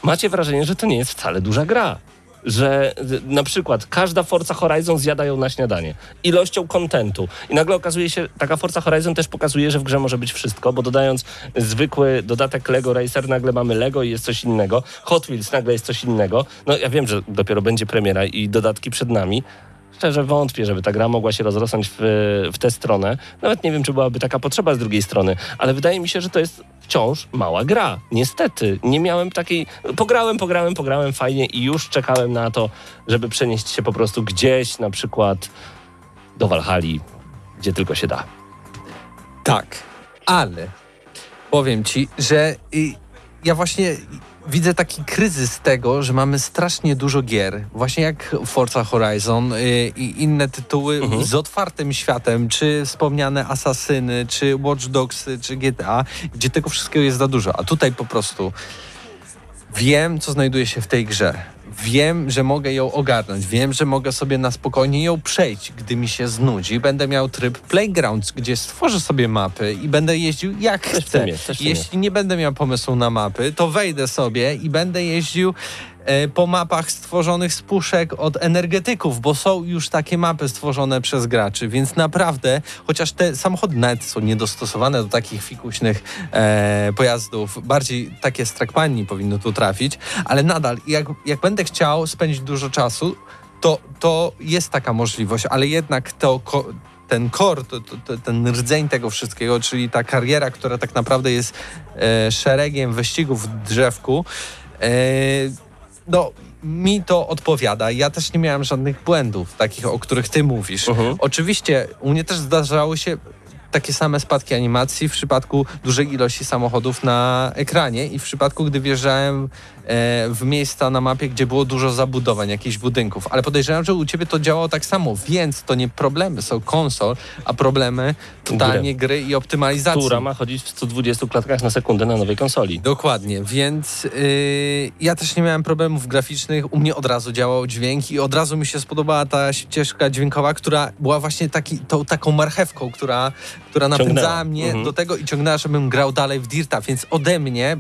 Speaker 1: macie wrażenie, że to nie jest wcale duża gra że y, na przykład każda Forza Horizon zjada ją na śniadanie. Ilością kontentu. I nagle okazuje się, taka Forza Horizon też pokazuje, że w grze może być wszystko, bo dodając zwykły dodatek Lego Racer, nagle mamy Lego i jest coś innego. Hot Wheels nagle jest coś innego. No ja wiem, że dopiero będzie premiera i dodatki przed nami. Szczerze wątpię, żeby ta gra mogła się rozrosnąć w, w tę stronę. Nawet nie wiem, czy byłaby taka potrzeba z drugiej strony, ale wydaje mi się, że to jest wciąż mała gra. Niestety, nie miałem takiej... Pograłem, pograłem, pograłem fajnie i już czekałem na to, żeby przenieść się po prostu gdzieś, na przykład do Walhali, gdzie tylko się da.
Speaker 4: Tak, ale powiem ci, że y, ja właśnie widzę taki kryzys tego, że mamy strasznie dużo gier, właśnie jak Forza Horizon y, i inne tytuły
Speaker 1: Mhm.
Speaker 4: z otwartym światem, czy wspomniane Asasyny, czy Watch Dogsy, czy GTA, gdzie tego wszystkiego jest za dużo, a tutaj po prostu wiem, co znajduje się w tej grze. Wiem, że mogę ją ogarnąć. Wiem, że mogę sobie na spokojnie ją przejść, gdy mi się znudzi. Będę miał tryb Playgrounds, gdzie stworzę sobie mapy i będę jeździł jak chcę. Jeśli nie będę miał pomysłu na mapy, to wejdę sobie i będę jeździł po mapach stworzonych z puszek od energetyków, bo są już takie mapy stworzone przez graczy, więc naprawdę, chociaż te samochody nawet są niedostosowane do takich fikuśnych e, pojazdów, bardziej takie z trackpani powinno tu trafić, ale nadal, jak, jak będę chciał spędzić dużo czasu, to, to jest taka możliwość, ale jednak to... Ten core, to, to, ten rdzeń tego wszystkiego, czyli ta kariera, która tak naprawdę jest e, szeregiem wyścigów w drzewku, e, no mi to odpowiada. Ja też nie miałem żadnych błędów, takich, o których ty mówisz.
Speaker 1: Mhm.
Speaker 4: Oczywiście u mnie też zdarzały się takie same spadki animacji w przypadku dużej ilości samochodów na ekranie i w przypadku, gdy wjeżdżałem w miejsca na mapie, gdzie było dużo zabudowań, jakichś budynków. Ale podejrzewam, że u ciebie to działało tak samo, więc to nie problemy są konsol, a problemy totalnie gry i optymalizacji.
Speaker 1: Która ma chodzić w 120 klatkach na sekundę na nowej konsoli.
Speaker 4: Dokładnie, więc yy, ja też nie miałem problemów graficznych. U mnie od razu działał dźwięk i od razu mi się spodobała ta ścieżka dźwiękowa, która była właśnie taki, tą, taką marchewką, która, która napędzała
Speaker 1: Ciągnęła.
Speaker 4: mnie
Speaker 1: Mhm.
Speaker 4: do tego i ciągnęła, żebym grał dalej w Dirta, więc ode mnie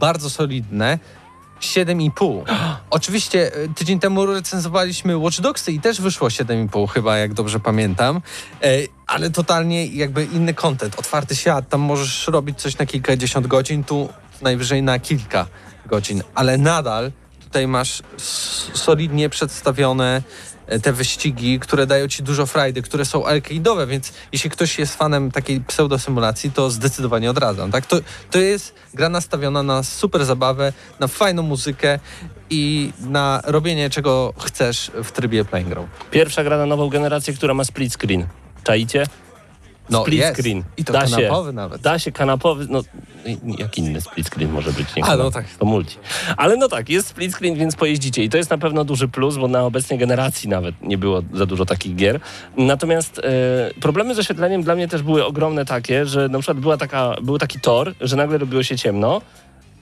Speaker 4: bardzo solidne 7,5. Oczywiście y, tydzień temu recenzowaliśmy Watch Dogsy i też wyszło 7,5 chyba, jak dobrze pamiętam. E, ale totalnie jakby inny content, otwarty świat. Tam możesz robić coś na kilkadziesiąt godzin, tu najwyżej na kilka godzin. Ale nadal tutaj masz solidnie przedstawione e, te wyścigi, które dają ci dużo frajdy, które są arcade'owe, więc jeśli ktoś jest fanem takiej pseudosymulacji, to zdecydowanie odradzam. Tak? To, to jest gra nastawiona na super zabawę, na fajną muzykę i na robienie czego chcesz w trybie playing.
Speaker 1: Pierwsza gra na nową generację, która ma split screen. Czaicie? Split
Speaker 4: jest.
Speaker 1: screen.
Speaker 4: I to
Speaker 1: Da się.
Speaker 4: kanapowy nawet.
Speaker 1: Da się kanapowy, no jak inny split screen może być, nie
Speaker 4: A, no tak.
Speaker 1: to multi. Ale no tak, jest split screen, więc pojeździcie i to jest na pewno duży plus, bo na obecnej generacji nawet nie było za dużo takich gier. Natomiast e, problemy z oświetleniem dla mnie też były ogromne takie, że na przykład była taka, był taki tor, że nagle robiło się ciemno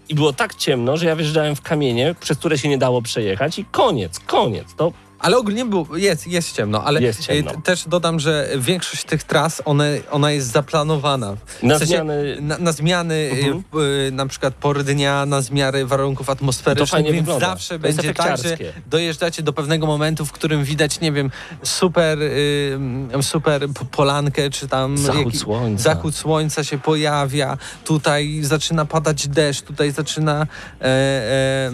Speaker 1: i było tak ciemno, że ja wjeżdżałem w kamienie, przez które się nie dało przejechać i koniec, koniec. To
Speaker 4: Ale ogólnie był, jest, jest ciemno, ale
Speaker 1: Jest ciemno.
Speaker 4: e, t- też dodam, że większość tych tras, one, ona jest zaplanowana.
Speaker 1: Na
Speaker 4: W sensie,
Speaker 1: zmiany-
Speaker 4: Na, na zmiany,
Speaker 1: Mhm.
Speaker 4: e, e, na przykład pory dnia, na zmiany warunków atmosferycznych, więc
Speaker 1: wygląda.
Speaker 4: zawsze
Speaker 1: To
Speaker 4: będzie tak, że dojeżdżacie do pewnego momentu, w którym widać, nie wiem, super, y, super polankę, czy tam...
Speaker 1: Zachód słońca.
Speaker 4: Zachód słońca się pojawia, tutaj zaczyna padać deszcz, tutaj zaczyna e, e,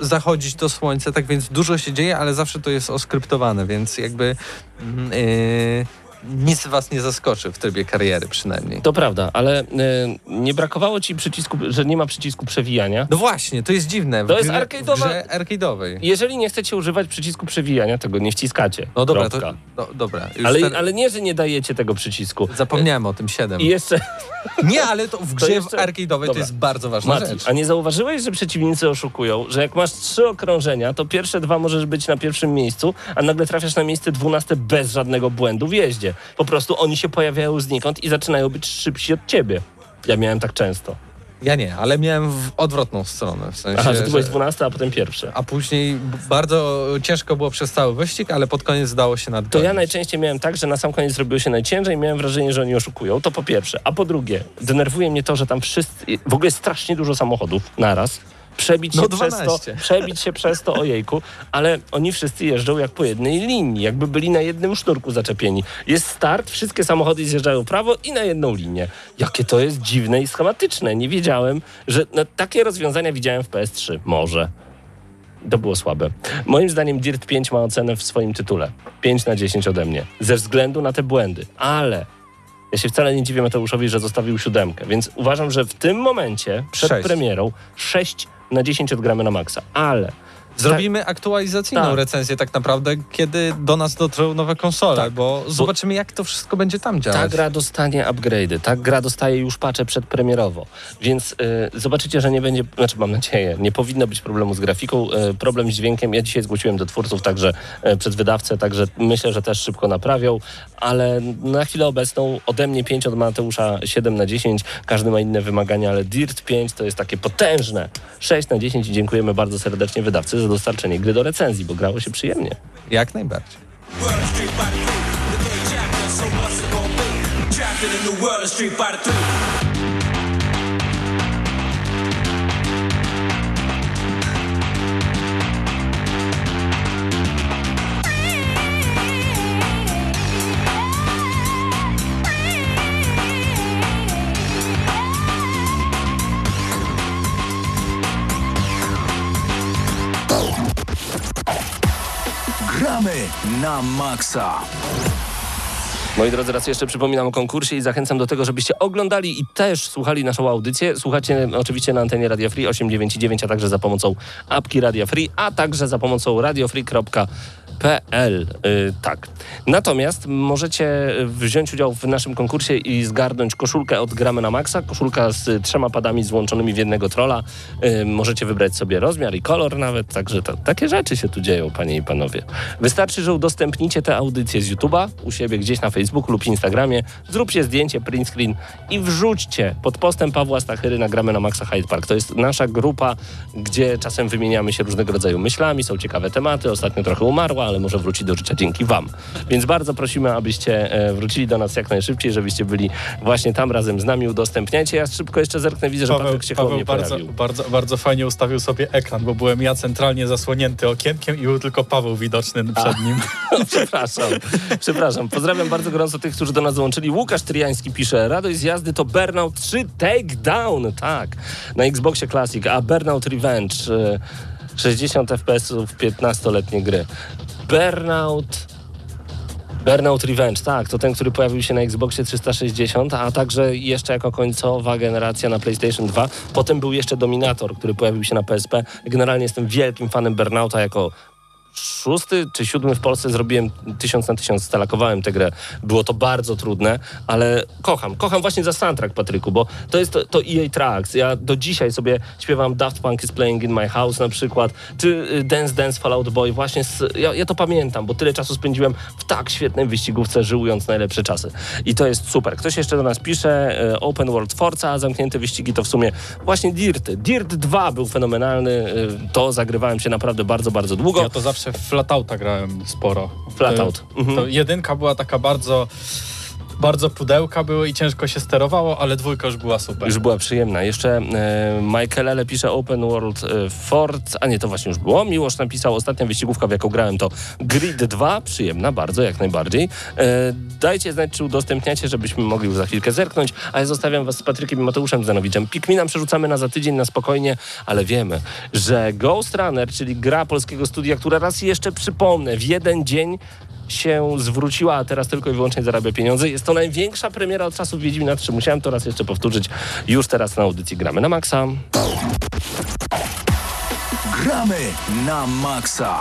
Speaker 4: zachodzić to słońce, tak więc dużo się dzieje, ale zawsze to jest oskryptowane, więc jakby e, nic was nie zaskoczy w trybie kariery przynajmniej.
Speaker 1: To prawda, ale e, nie brakowało ci przycisku, że nie ma przycisku przewijania.
Speaker 4: No właśnie, to jest dziwne. w
Speaker 1: To jest arcade'owa-
Speaker 4: arcade'owej.
Speaker 1: Jeżeli nie chcecie używać przycisku przewijania, tego nie wciskacie.
Speaker 4: No dobra, to, no, dobra.
Speaker 1: Ale,
Speaker 4: ter-
Speaker 1: ale nie, że nie dajecie tego przycisku.
Speaker 4: Zapomniałem o tym 7.
Speaker 1: I jeszcze,
Speaker 4: Nie, ale to w grze
Speaker 1: jeszcze-
Speaker 4: arcade'owej to
Speaker 1: Dobra.
Speaker 4: jest bardzo ważna
Speaker 1: Mati,
Speaker 4: rzecz.
Speaker 1: a nie zauważyłeś, że przeciwnicy oszukują, że jak masz trzy okrążenia, to pierwsze dwa możesz być na pierwszym miejscu, a nagle trafiasz na miejsce dwunaste bez żadnego błędu w jeździe. Po prostu oni się pojawiają znikąd i zaczynają być szybsi od ciebie. Ja miałem tak często.
Speaker 4: Ja nie, ale miałem w odwrotną stronę. W sensie,
Speaker 1: Aha, że ty byłeś
Speaker 4: że-
Speaker 1: dwunasty, a potem pierwszy.
Speaker 4: a później bardzo ciężko było przez cały wyścig, ale pod koniec dało się
Speaker 1: To
Speaker 4: nadgonić.
Speaker 1: ja najczęściej miałem tak, że na sam koniec zrobiło się najciężej i miałem wrażenie, że oni oszukują. To po pierwsze. A po drugie, denerwuje mnie to, że tam wszyscy, w ogóle jest strasznie dużo samochodów naraz. Przebić się
Speaker 4: No,
Speaker 1: przez to,
Speaker 4: 12.
Speaker 1: przebić się przez to, ojejku, ale oni wszyscy jeżdżą jak po jednej linii, jakby byli na jednym sznurku zaczepieni. Jest start, wszystkie samochody zjeżdżają w prawo i na jedną linię. Jakie to jest dziwne i schematyczne. Nie wiedziałem, że no, takie rozwiązania widziałem w PS3. Może. To było słabe. Moim zdaniem Dirt 5 ma ocenę w swoim tytule. 5 na 10 ode mnie. Ze względu na te błędy. Ale Ja się wcale nie dziwię Mateuszowi, że zostawił siódemkę, więc uważam, że w tym momencie, przed
Speaker 4: Sześć.
Speaker 1: premierą, 6 na 10 odgramy na maksa. Ale
Speaker 4: Zrobimy aktualizacyjną
Speaker 1: Tak.
Speaker 4: recenzję tak naprawdę, kiedy do nas dotrą nowe konsole,
Speaker 1: Tak.
Speaker 4: bo zobaczymy jak to wszystko będzie tam
Speaker 1: ta
Speaker 4: działać.
Speaker 1: gra dostanie upgrade'y, ta gra dostaje już pacze przedpremierowo, więc y, zobaczycie, że nie będzie, znaczy mam nadzieję, nie powinno być problemu z grafiką, y, problem z dźwiękiem, ja dzisiaj zgłosiłem do twórców także y, przez wydawcę, także myślę, że też szybko naprawią, ale na chwilę obecną ode mnie 5, od Mateusza 7 na 10, każdy ma inne wymagania, ale Dirt 5 to jest takie potężne 6 na 10 i dziękujemy bardzo serdecznie wydawcy za dostarczenie gry do recenzji, bo grało się przyjemnie.
Speaker 4: Jak najbardziej.
Speaker 5: Trapped in the world of Street
Speaker 3: na maksa.
Speaker 1: Moi drodzy, raz jeszcze przypominam o konkursie i zachęcam do tego, żebyście oglądali i też słuchali naszą audycję. Słuchacie oczywiście na antenie Radio Free 899, a także za pomocą apki Radio Free, a także za pomocą radiofree.pl. Yy, tak. Natomiast możecie wziąć udział w naszym konkursie i zgarnąć koszulkę od Gramy na Maxa. Koszulka z trzema padami złączonymi w jednego trolla. Yy, możecie wybrać sobie rozmiar i kolor nawet, także to, takie rzeczy się tu dzieją, panie i panowie. Wystarczy, że udostępnicie te audycje z YouTube'a u siebie gdzieś na Facebooku lub Instagramie, zróbcie zdjęcie, print screen i wrzućcie pod postem Pawła Stachyry nagramy na Maxa Hyde Park. To jest nasza grupa, gdzie czasem wymieniamy się różnego rodzaju myślami, są ciekawe tematy. Ostatnio trochę umarła, ale może wróci do życia dzięki wam. Więc bardzo prosimy, abyście e, wrócili do nas jak najszybciej, żebyście byli właśnie tam razem z nami. Udostępniajcie. Ja szybko jeszcze zerknę, widzę, że
Speaker 6: Paweł,
Speaker 1: Patryk się
Speaker 6: Paweł bardzo, bardzo, bardzo fajnie ustawił sobie ekran, bo byłem ja centralnie zasłonięty okienkiem i był tylko Paweł widoczny przed nim.
Speaker 1: Przepraszam, przepraszam. Pozdrawiam bardzo gorąco tych, którzy do nas dołączyli. Łukasz Tryjański pisze, radość z jazdy to Burnout 3 Takedown, tak, na Xboxie Classic, a Burnout Revenge, e, 60 FPS-ów, 15-letnie gry. Burnout... Burnout Revenge, tak, to ten, który pojawił się na Xboxie 360, a także jeszcze jako końcowa generacja na PlayStation 2. Potem był jeszcze Dominator, który pojawił się na PSP. Generalnie jestem wielkim fanem Burnouta jako szósty czy siódmy w Polsce zrobiłem tysiąc na tysiąc, stalakowałem tę grę. Było to bardzo trudne, ale kocham. Kocham właśnie za soundtrack, Patryku, bo to jest to, to EA Tracks. Ja do dzisiaj sobie śpiewam Daft Punk is playing in my house na przykład, czy y, Dance Dance Fallout Boy. Właśnie z, ja, ja to pamiętam, bo tyle czasu spędziłem w tak świetnej wyścigówce, żyłując najlepsze czasy. I to jest super. Ktoś jeszcze do nas pisze, y, Open World Forza, zamknięte wyścigi to w sumie właśnie Dirt. Dirt 2 był fenomenalny, y, to zagrywałem się naprawdę bardzo, bardzo długo.
Speaker 6: Ja to zawsze w Flatouta grałem sporo.
Speaker 1: Flatout.
Speaker 6: To,
Speaker 1: Mhm.
Speaker 6: to jedynka była taka bardzo, bardzo pudełka były i ciężko się sterowało, ale dwójka już była super.
Speaker 1: Już była przyjemna. Jeszcze e, Michael Ele pisze Open World e, Ford, a nie, to właśnie już było. Miłosz napisał, ostatnia wyścigówka, w jaką grałem to Grid 2, przyjemna bardzo, jak najbardziej. E, dajcie znać, czy udostępniacie, żebyśmy mogli już za chwilkę zerknąć, a ja zostawiam was z Patrykiem i Mateuszem Zanowiczem. Pikmina przerzucamy na za tydzień, na spokojnie, ale wiemy, że Ghost Runner, czyli gra polskiego studia, która raz jeszcze przypomnę, w jeden dzień się zwróciła, a teraz tylko i wyłącznie zarabia pieniądze. Jest to największa premiera od czasów Wiedźmina 3. Musiałem to raz jeszcze powtórzyć. Już teraz na audycji gramy na maksa.
Speaker 3: Gramy na maksa.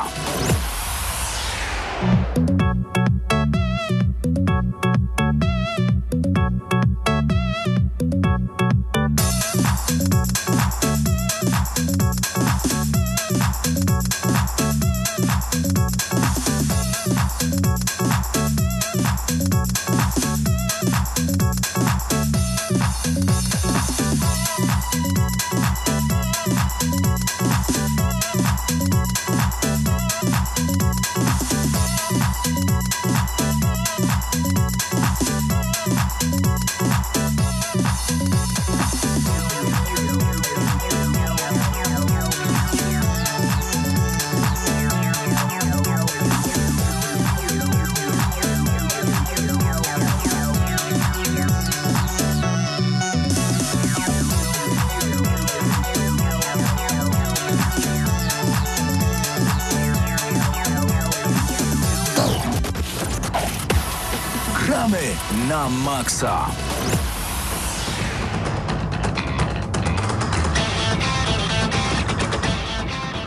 Speaker 3: Maksa.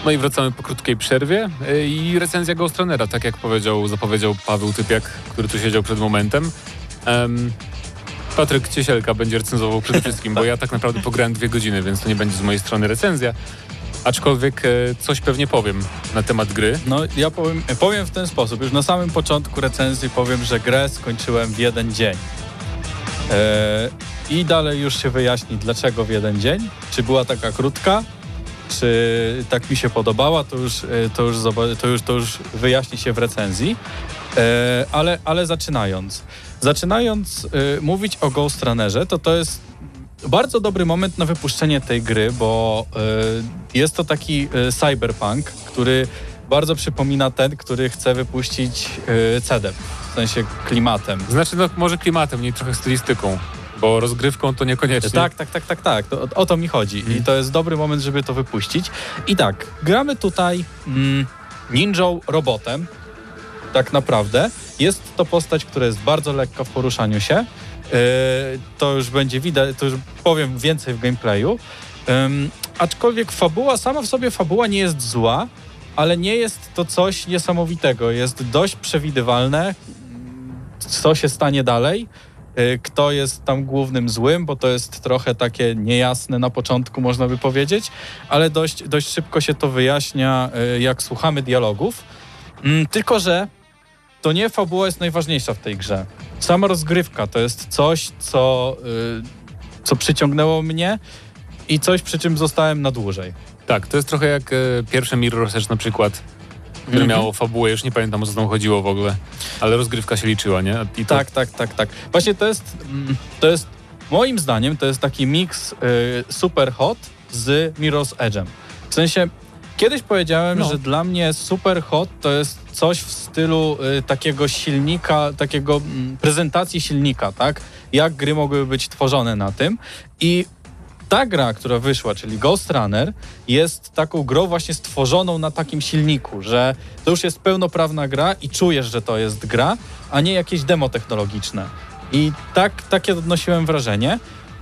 Speaker 7: No i wracamy po krótkiej przerwie y, i recenzja Ghostrunera, tak jak powiedział, zapowiedział Paweł Typiak, który tu siedział przed momentem. Em, Patryk Ciesielka będzie recenzował przede wszystkim, bo ja tak naprawdę pograłem dwie godziny, więc to nie będzie z mojej strony recenzja. Aczkolwiek e, coś pewnie powiem na temat gry.
Speaker 6: No ja powiem, powiem w ten sposób. Już na samym początku recenzji powiem, że grę skończyłem w jeden dzień. E, I dalej już się wyjaśni, dlaczego w jeden dzień. Czy była taka krótka, czy tak mi się podobała, to już, e, to już, to już, to już wyjaśni się w recenzji. E, ale, ale zaczynając. Zaczynając mówić o Ghost Runnerze, to to jest bardzo dobry moment na wypuszczenie tej gry, bo jest to taki cyberpunk, który bardzo przypomina ten, który chce wypuścić y, CDEP, w sensie klimatem.
Speaker 7: Znaczy, no może klimatem, nie trochę stylistyką, bo rozgrywką to niekoniecznie.
Speaker 6: Tak, tak, tak, tak, tak. O, o to mi chodzi. I to jest dobry moment, żeby to wypuścić. I tak, gramy tutaj mm, ninją robotem, tak naprawdę. Jest to postać, która jest bardzo lekka w poruszaniu się. Yy, to już będzie widać, to już powiem więcej w gameplayu. Ym, aczkolwiek fabuła, sama w sobie fabuła nie jest zła, ale nie jest to coś niesamowitego. Jest dość przewidywalne, co się stanie dalej y, kto jest tam głównym złym, bo to jest trochę takie niejasne na początku, można by powiedzieć, ale dość, dość szybko się to wyjaśnia, y, jak słuchamy dialogów. Mm, Tylko, że to nie fabuła jest najważniejsza w tej grze. Sama rozgrywka to jest coś, co, y, co przyciągnęło mnie i coś, przy czym zostałem na dłużej.
Speaker 7: Tak, to jest trochę jak e, pierwsze Mirror's Edge na przykład, które
Speaker 6: Mhm.
Speaker 7: miało fabułę, już nie pamiętam o co tam chodziło w ogóle, ale rozgrywka się liczyła, nie? To,
Speaker 6: Tak, tak, tak, tak. Właśnie to jest, mm, to jest moim zdaniem, to jest taki miks y, Super Hot z Mirror's Edge'em. W sensie, kiedyś powiedziałem,
Speaker 7: No.
Speaker 6: że dla mnie Super Hot to jest coś w stylu y, takiego silnika, takiego mm, prezentacji silnika, tak? Jak gry mogłyby być tworzone na tym. I ta gra, która wyszła, czyli Ghost Runner, jest taką grą właśnie stworzoną na takim silniku, że to już jest pełnoprawna gra i czujesz, że to jest gra, a nie jakieś demo technologiczne. I tak, takie odnosiłem wrażenie.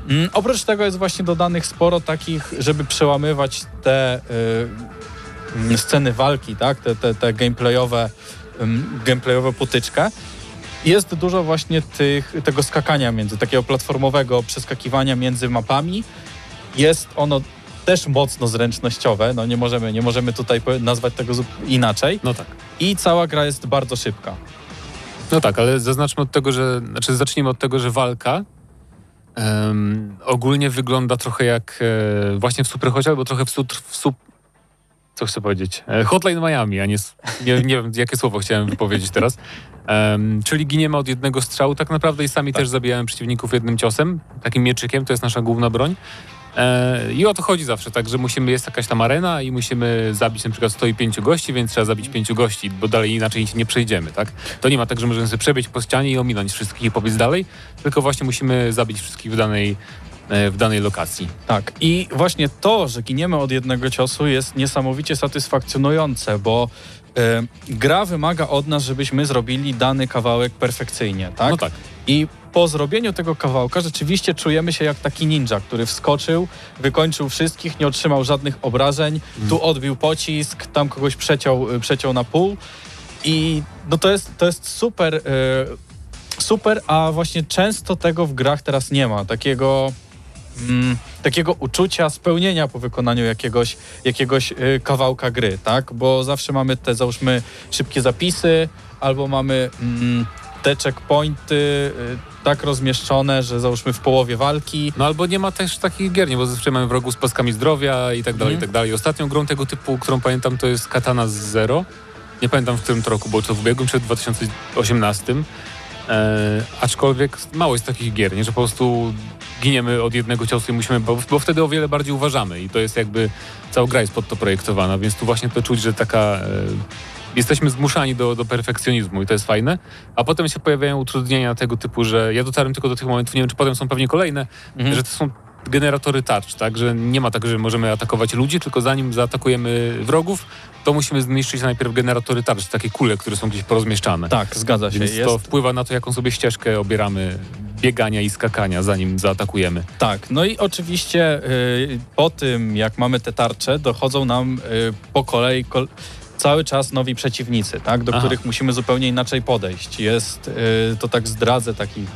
Speaker 6: Mm, oprócz tego jest właśnie dodanych sporo takich, żeby przełamywać te y, sceny walki, tak? te, te, te gameplayowe, ym, gameplayowe potyczkę. Jest dużo właśnie tych, tego skakania między, takiego platformowego przeskakiwania między mapami. Jest ono też mocno zręcznościowe, no nie możemy, nie możemy tutaj nazwać tego inaczej.
Speaker 7: No tak.
Speaker 6: I cała gra jest bardzo szybka.
Speaker 7: No tak, ale zaznaczmy od tego, że, znaczy zacznijmy od tego, że walka em, ogólnie wygląda trochę jak e, właśnie w Superhocie, albo trochę w, sut, w sup, co chcę powiedzieć, e, Hotline Miami, a nie, nie, nie wiem jakie słowo chciałem wypowiedzieć teraz. Em, czyli giniemy od jednego strzału tak naprawdę i sami też zabijamy przeciwników jednym ciosem, takim mieczykiem, to jest nasza główna broń. E, I o to chodzi zawsze, tak, że musimy, jest jakaś tam arena i musimy zabić na przykład 105 gości, więc trzeba zabić pięciu gości, bo dalej inaczej nie przejdziemy, tak? To nie ma tak, że możemy sobie przebiec po ścianie i ominąć wszystkich i pobiec dalej, tylko właśnie musimy zabić wszystkich w danej, e, w danej lokacji.
Speaker 6: Tak. I właśnie to, że giniemy od jednego ciosu jest niesamowicie satysfakcjonujące, bo e, gra wymaga od nas, żebyśmy zrobili dany kawałek perfekcyjnie, tak?
Speaker 7: No tak.
Speaker 6: I po zrobieniu tego kawałka rzeczywiście czujemy się jak taki ninja, który wskoczył, wykończył wszystkich, nie otrzymał żadnych obrażeń, tu odbił pocisk, tam kogoś przeciął, y, przeciął na pół. I no to jest, to jest super, y, super, a właśnie często tego w grach teraz nie ma. Takiego, mm, takiego uczucia spełnienia po wykonaniu jakiegoś, jakiegoś y, kawałka gry, tak? Bo zawsze mamy te, załóżmy, szybkie zapisy, albo mamy mm, te checkpointy y, tak rozmieszczone, że załóżmy w połowie walki.
Speaker 7: No albo nie ma też takich gier, nie, bo zazwyczaj mamy wrogów z paskami zdrowia i tak dalej, i
Speaker 6: Mhm.
Speaker 7: tak dalej. Ostatnią grą tego typu, którą pamiętam, to jest Katana z Zero. Nie pamiętam w którym to roku, bo to w ubiegłym czy w 2018. E, aczkolwiek mało jest takich gier, nie, że po prostu giniemy od jednego ciosu i musimy, bo, bo wtedy o wiele bardziej uważamy i to jest jakby, cała gra jest pod to projektowana, więc tu właśnie to czuć, że taka... E, jesteśmy zmuszani do, do perfekcjonizmu i to jest fajne, a potem się pojawiają utrudnienia tego typu, że ja dotarłem tylko do tych momentów, nie wiem czy potem są pewnie kolejne,
Speaker 6: Mhm.
Speaker 7: że to są generatory tarcz, tak? Że nie ma tak, że możemy atakować ludzi, tylko zanim zaatakujemy wrogów, to musimy zniszczyć najpierw generatory tarcz, takie kule, które są gdzieś porozmieszczane.
Speaker 6: Tak, zgadza się.
Speaker 7: Więc
Speaker 6: Jest,
Speaker 7: to wpływa na to, jaką sobie ścieżkę obieramy biegania i skakania, zanim zaatakujemy.
Speaker 6: Tak, no i oczywiście y, po tym, jak mamy te tarcze, dochodzą nam y, po kolei kol cały czas nowi przeciwnicy, tak, do
Speaker 7: Aha.
Speaker 6: których musimy zupełnie inaczej podejść. Jest, y, to tak zdradzę, takich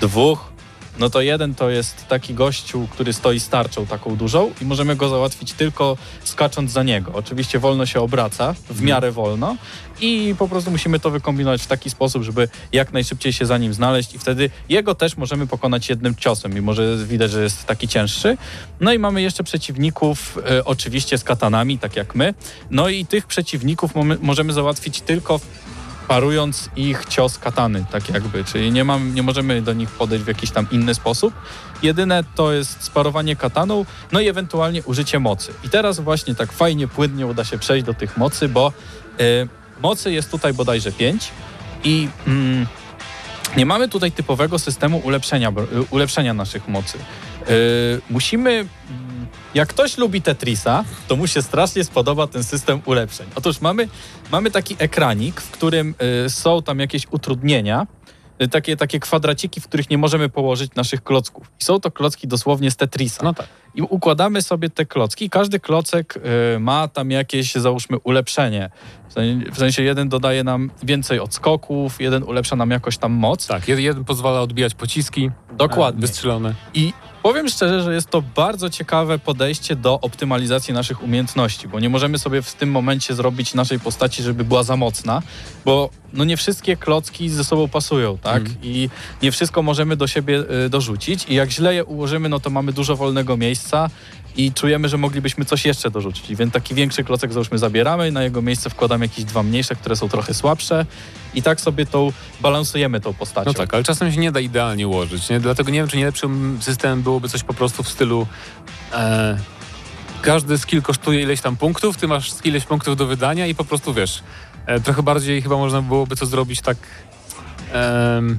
Speaker 6: dwóch. No to jeden to jest taki gościu, który stoi z tarczą taką dużą i możemy go załatwić tylko skacząc za niego. Oczywiście wolno się obraca, w miarę wolno i po prostu musimy to wykombinować w taki sposób, żeby jak najszybciej się za nim znaleźć i wtedy jego też możemy pokonać jednym ciosem, mimo że widać, że jest taki cięższy. No i mamy jeszcze przeciwników e, oczywiście z katanami, tak jak my. No i tych przeciwników możemy załatwić tylko parując ich cios katany, tak jakby, czyli nie, mam, nie możemy do nich podejść w jakiś tam inny sposób. Jedyne to jest sparowanie kataną, no i ewentualnie użycie mocy. I teraz właśnie tak fajnie, płynnie uda się przejść do tych mocy, bo y, mocy jest tutaj bodajże 5 i mm, nie mamy tutaj typowego systemu ulepszenia, y, ulepszenia naszych mocy. Y, musimy jak ktoś lubi Tetrisa, to mu się strasznie spodoba ten system ulepszeń. Otóż mamy, mamy taki ekranik, w którym y, są tam jakieś utrudnienia, y, takie, takie kwadraciki, w których nie możemy położyć naszych klocków. I są to klocki dosłownie z Tetrisa.
Speaker 7: No tak.
Speaker 6: I układamy sobie te klocki i każdy klocek y, ma tam jakieś, załóżmy, ulepszenie. W sensie, jeden dodaje nam więcej odskoków, jeden ulepsza nam jakoś tam moc.
Speaker 7: Tak, jed- jeden pozwala odbijać pociski
Speaker 6: Dokładnie.
Speaker 7: e, wystrzelone.
Speaker 6: I powiem szczerze, że jest to bardzo ciekawe podejście do optymalizacji naszych umiejętności, bo nie możemy sobie w tym momencie zrobić naszej postaci, żeby była za mocna, bo no nie wszystkie klocki ze sobą pasują, tak?
Speaker 7: Mhm.
Speaker 6: I nie wszystko możemy do siebie y, dorzucić i jak źle je ułożymy, no to mamy dużo wolnego miejsca i czujemy, że moglibyśmy coś jeszcze dorzucić. Więc taki większy klocek załóżmy zabieramy, na jego miejsce wkładamy jakieś dwa mniejsze, które są trochę słabsze i tak sobie tą balansujemy tą postacią.
Speaker 7: No tak, ale czasem się nie da idealnie ułożyć, nie? Dlatego nie wiem, czy nie lepszym systemem byłoby coś po prostu w stylu e, każdy skill kosztuje ileś tam punktów, ty masz ileś punktów do wydania i po prostu wiesz, e, trochę bardziej chyba można byłoby to zrobić tak,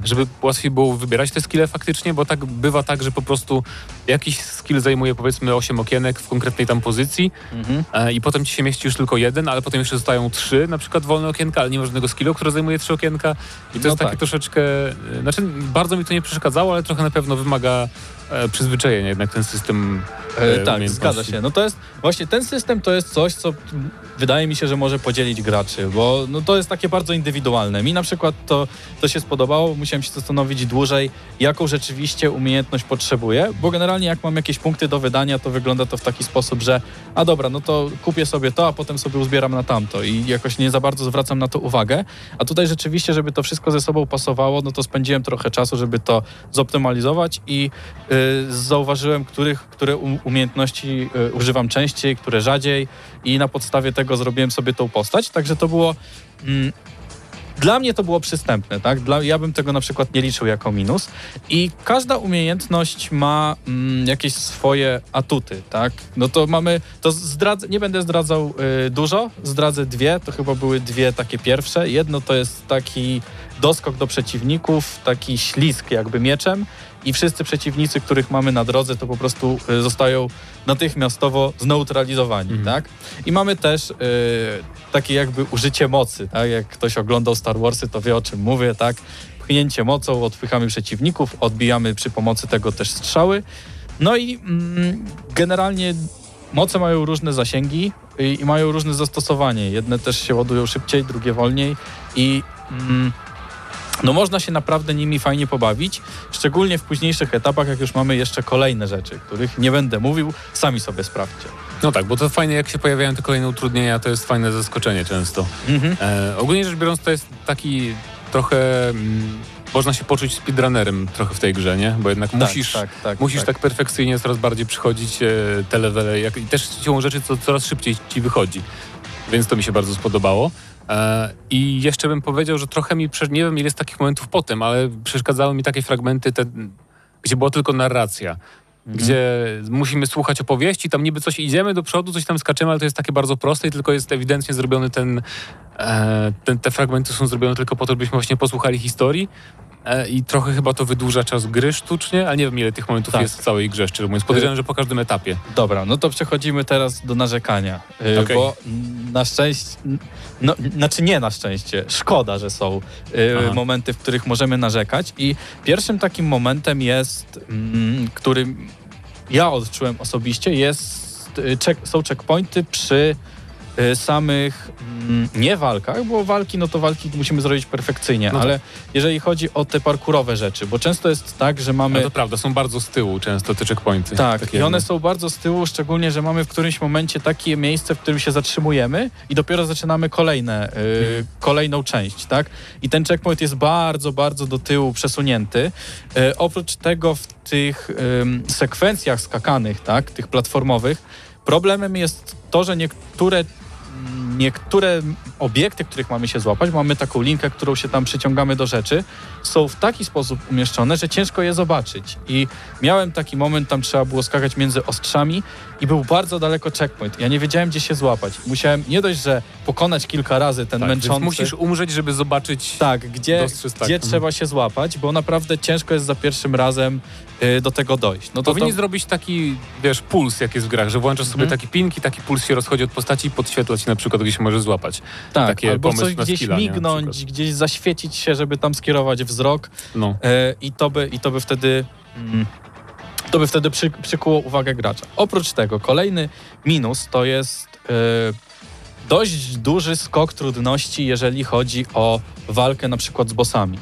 Speaker 7: żeby łatwiej było wybierać te skille faktycznie, bo tak bywa tak, że po prostu jakiś skill zajmuje powiedzmy 8 okienek w konkretnej tam pozycji
Speaker 6: Mhm.
Speaker 7: e, i potem ci się mieści już tylko jeden, ale potem jeszcze zostają trzy na przykład wolne okienka, ale nie ma żadnego skillu, które zajmuje trzy okienka i to
Speaker 6: No
Speaker 7: jest takie
Speaker 6: tak.
Speaker 7: troszeczkę, e, znaczy bardzo mi to nie przeszkadzało, ale trochę na pewno wymaga e, przyzwyczajenia jednak ten system
Speaker 6: E,
Speaker 7: e,
Speaker 6: tak, zgadza się. No to jest właśnie ten system to jest coś, co wydaje mi się, że może podzielić graczy, bo no to jest takie bardzo indywidualne. Mi na przykład to, to się spodobało, musiałem się zastanowić dłużej, jaką rzeczywiście umiejętność potrzebuję, bo generalnie jak mam jakieś punkty do wydania, to wygląda to w taki sposób, że a dobra, no to kupię sobie to, a potem sobie uzbieram na tamto i jakoś nie za bardzo zwracam na to uwagę. A tutaj rzeczywiście, żeby to wszystko ze sobą pasowało, no to spędziłem trochę czasu, żeby to zoptymalizować i y, zauważyłem, których, które um- umiejętności y, używam częściej, które rzadziej i na podstawie tego zrobiłem sobie tą postać, także to było... Mm, dla mnie to było przystępne, tak? Dla, ja bym tego na przykład nie liczył jako minus. I każda umiejętność ma mm, jakieś swoje atuty, tak? No to mamy, to nie będę zdradzał y, dużo, zdradzę dwie, to chyba były dwie takie pierwsze. Jedno to jest taki doskok do przeciwników, taki ślisk jakby mieczem i wszyscy przeciwnicy, których mamy na drodze, to po prostu y, zostają natychmiastowo zneutralizowani,
Speaker 7: Mhm.
Speaker 6: tak? I mamy też y, takie jakby użycie mocy, tak? Jak ktoś oglądał Star Warsy, to wie o czym mówię, tak? Pchnięcie mocą, odpychamy przeciwników, odbijamy przy pomocy tego też strzały. No i mm, generalnie moce mają różne zasięgi i, i mają różne zastosowanie. Jedne też się ładują szybciej, drugie wolniej i mm, no można się naprawdę nimi fajnie pobawić, szczególnie w późniejszych etapach, jak już mamy jeszcze kolejne rzeczy, których nie będę mówił, sami sobie sprawdźcie.
Speaker 7: No tak, bo to fajnie, jak się pojawiają te kolejne utrudnienia, to jest fajne zaskoczenie często.
Speaker 6: Mhm.
Speaker 7: E, ogólnie rzecz biorąc, to jest taki trochę... Mm, można się poczuć speedrunnerem trochę w tej grze, nie? Bo jednak musisz...
Speaker 6: tak, tak,
Speaker 7: Musisz tak. perfekcyjnie coraz bardziej przychodzić e, te levele jak, i też siłą rzeczy co, coraz szybciej ci wychodzi. Więc to mi się bardzo spodobało. E, I jeszcze bym powiedział, że trochę mi, nie wiem ile jest takich momentów potem, ale przeszkadzały mi takie fragmenty, te, gdzie była tylko narracja. Gdzie musimy słuchać opowieści, tam niby coś idziemy do przodu, coś tam skaczemy, ale to jest takie bardzo proste i tylko jest ewidentnie zrobiony ten, e, ten te fragmenty są zrobione tylko po to, żebyśmy właśnie posłuchali historii. E, I trochę chyba to wydłuża czas gry sztucznie, ale nie wiem ile tych momentów
Speaker 6: Tak.
Speaker 7: jest w całej grze, szczerze mówiąc. Podejrzewam, że po każdym etapie.
Speaker 6: Dobra, no to przechodzimy teraz do narzekania. Yy,
Speaker 7: Okej.
Speaker 6: Bo na szczęście, no, znaczy nie na szczęście, szkoda, że są
Speaker 7: Aha.
Speaker 6: momenty, w których możemy narzekać. I pierwszym takim momentem jest, mm, który ja odczułem osobiście, jest, są checkpointy przy samych mm, nie walkach, bo walki, no to walki musimy zrobić perfekcyjnie,
Speaker 7: No tak.
Speaker 6: ale jeżeli chodzi o te parkurowe rzeczy, bo często jest tak, że mamy...
Speaker 7: Ale to prawda, są bardzo z tyłu często te checkpointy.
Speaker 6: Tak,
Speaker 7: Takie
Speaker 6: i one są bardzo z tyłu, szczególnie, że mamy w którymś momencie takie miejsce, w którym się zatrzymujemy i dopiero zaczynamy kolejne, y, kolejną część, tak? I ten checkpoint jest bardzo, bardzo do tyłu przesunięty. Y, oprócz tego w tych ym, sekwencjach skakanych, tak, tych platformowych, problemem jest to, że niektóre Mm. Niektóre obiekty, których mamy się złapać, mamy taką linkę, którą się tam przyciągamy do rzeczy, są w taki sposób umieszczone, że ciężko je zobaczyć. I miałem taki moment, tam trzeba było skakać między ostrzami i był bardzo daleko checkpoint. Ja nie wiedziałem, gdzie się złapać. Musiałem nie dość, że pokonać kilka razy ten
Speaker 7: tak, więc
Speaker 6: męczący...
Speaker 7: musisz umrzeć, żeby zobaczyć...
Speaker 6: Tak, gdzie,
Speaker 7: dostrzec, tak.
Speaker 6: gdzie
Speaker 7: Mhm.
Speaker 6: trzeba się złapać, bo naprawdę ciężko jest za pierwszym razem y, do tego dojść. No to,
Speaker 7: Powinni
Speaker 6: to
Speaker 7: zrobić taki, wiesz, puls, jak jest w grach, że włączasz sobie
Speaker 6: Mhm.
Speaker 7: taki ping i taki puls się rozchodzi od postaci i podświetla ci na przykład, się możesz złapać.
Speaker 6: tak,
Speaker 7: takie
Speaker 6: albo coś gdzieś
Speaker 7: skilla,
Speaker 6: mignąć, gdzieś zaświecić się, żeby tam skierować wzrok.
Speaker 7: No.
Speaker 6: E, i to by, i to by wtedy mm, to by wtedy przy, przykuło uwagę gracza. Oprócz tego kolejny minus to jest e, dość duży skok trudności, jeżeli chodzi o walkę na przykład z bossami.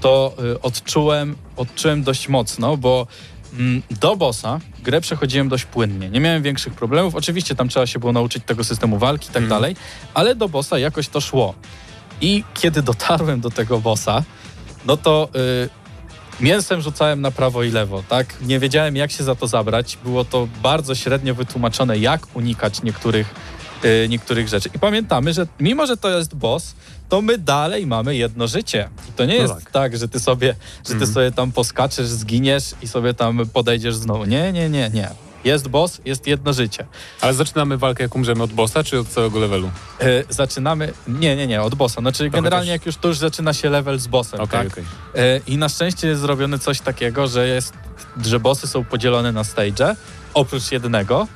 Speaker 6: To e, odczułem, odczułem dość mocno, bo mm, do bossa grę przechodziłem dość płynnie. Nie miałem większych problemów. Oczywiście tam trzeba się było nauczyć tego systemu walki i tak
Speaker 7: Mhm.
Speaker 6: dalej, ale do bossa jakoś to szło. I kiedy dotarłem do tego bossa, no to y, mięsem rzucałem na prawo i lewo, tak? Nie wiedziałem, jak się za to zabrać. Było to bardzo średnio wytłumaczone, jak unikać niektórych, y, niektórych rzeczy. I pamiętamy, że mimo, że to jest boss, to my dalej mamy jedno życie. I to nie
Speaker 7: No
Speaker 6: jest
Speaker 7: tak.
Speaker 6: tak. że ty sobie, że ty
Speaker 7: Mhm.
Speaker 6: sobie tam poskaczesz, zginiesz i sobie tam podejdziesz znowu. Nie, nie, nie, nie. Jest boss, jest jedno życie.
Speaker 7: Ale zaczynamy walkę, jak umrzemy od bossa, czy od całego levelu?
Speaker 6: Y, zaczynamy. Nie, nie, nie, od bossa. Znaczy, generalnie,
Speaker 7: też-
Speaker 6: jak już to już zaczyna się level z bossem,
Speaker 7: Okej,
Speaker 6: tak?
Speaker 7: okej.
Speaker 6: E, I na szczęście jest zrobione coś takiego, że jest, że bossy są podzielone na stage, oprócz jednego.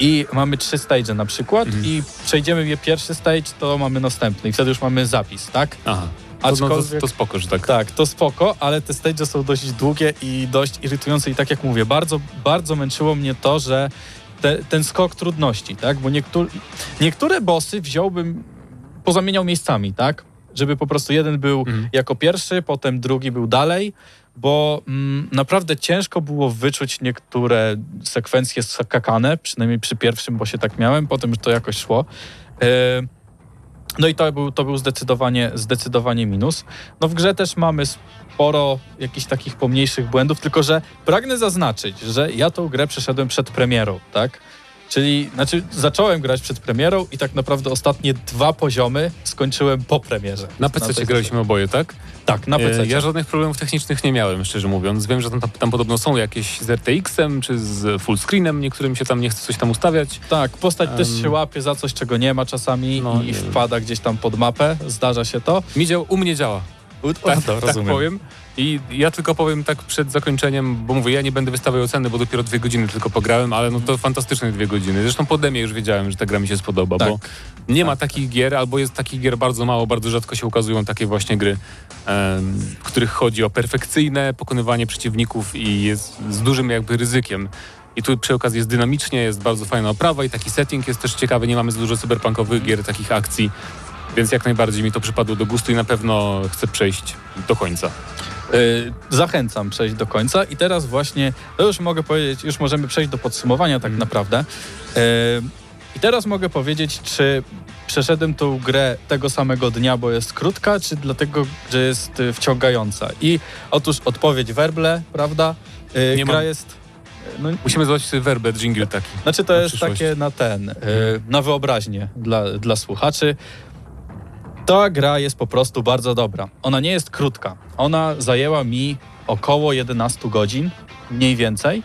Speaker 6: I mamy trzy stage na przykład
Speaker 7: Mhm.
Speaker 6: i przejdziemy je pierwszy stage, to mamy następny i wtedy już mamy zapis, tak?
Speaker 7: Aha. To, no, to,
Speaker 6: Aczkolwiek-
Speaker 7: to spoko, że tak.
Speaker 6: Tak, to spoko, ale te stage są dość długie i dość irytujące i tak jak mówię, bardzo, bardzo męczyło mnie to, że te, ten skok trudności, tak? Bo niektóre, niektóre bossy wziąłbym, pozamieniał miejscami, tak? Żeby po prostu jeden był
Speaker 7: Mhm.
Speaker 6: jako pierwszy, potem drugi był dalej, bo mm, naprawdę ciężko było wyczuć niektóre sekwencje skakane, przynajmniej przy pierwszym bossie tak miałem, potem już to jakoś szło. E, no i to był, to był zdecydowanie, zdecydowanie minus. No w grze też mamy sporo jakichś takich pomniejszych błędów, tylko że pragnę zaznaczyć, że ja tą grę przeszedłem przed premierą, tak? Czyli, znaczy zacząłem grać przed premierą i tak naprawdę ostatnie dwa poziomy skończyłem po premierze.
Speaker 7: Na PC graliśmy oboje, tak?
Speaker 6: Tak, na PC.
Speaker 7: E, Ja żadnych problemów technicznych nie miałem, szczerze mówiąc. Wiem, że tam, tam podobno są jakieś z RTX-em czy z fullscreenem, niektórym się tam nie chce coś tam ustawiać.
Speaker 6: Tak, postać też
Speaker 7: Em,
Speaker 6: się łapie za coś, czego nie ma czasami
Speaker 7: no,
Speaker 6: i
Speaker 7: nie.
Speaker 6: wpada gdzieś tam pod mapę, zdarza się to.
Speaker 7: Mi dział, u mnie działa.
Speaker 6: U,
Speaker 7: Tak,
Speaker 6: to
Speaker 7: tak powiem. I ja tylko powiem tak przed zakończeniem, bo mówię, ja nie będę wystawiał oceny, bo dopiero dwie godziny tylko pograłem, ale no to fantastyczne dwie godziny. Zresztą po demie już wiedziałem, że ta gra mi się spodoba,
Speaker 6: Tak.
Speaker 7: bo nie ma takich gier, albo jest takich gier bardzo mało, bardzo rzadko się ukazują takie właśnie gry, w których chodzi o perfekcyjne pokonywanie przeciwników i jest z dużym jakby ryzykiem. I tu przy okazji jest dynamicznie, jest bardzo fajna oprawa i taki setting jest też ciekawy. Nie mamy za dużo cyberpunkowych gier, takich akcji, więc jak najbardziej mi to przypadło do gustu i na pewno chcę przejść do końca.
Speaker 6: Y, Zachęcam przejść do końca i teraz właśnie, to już mogę powiedzieć, już możemy przejść do podsumowania tak naprawdę. Y, I teraz mogę powiedzieć, czy przeszedłem tą grę tego samego dnia, bo jest krótka, czy dlatego, że jest y, wciągająca. I otóż odpowiedź werble, prawda?
Speaker 7: Nie
Speaker 6: gra
Speaker 7: mam-
Speaker 6: jest... No,
Speaker 7: Musimy zobaczyć sobie werbę, jingle taki.
Speaker 6: znaczy to jest
Speaker 7: przyszłość.
Speaker 6: takie na ten, na wyobraźnię dla, dla słuchaczy. Ta gra jest po prostu bardzo dobra. Ona nie jest krótka. Ona zajęła mi około 11 godzin, mniej więcej.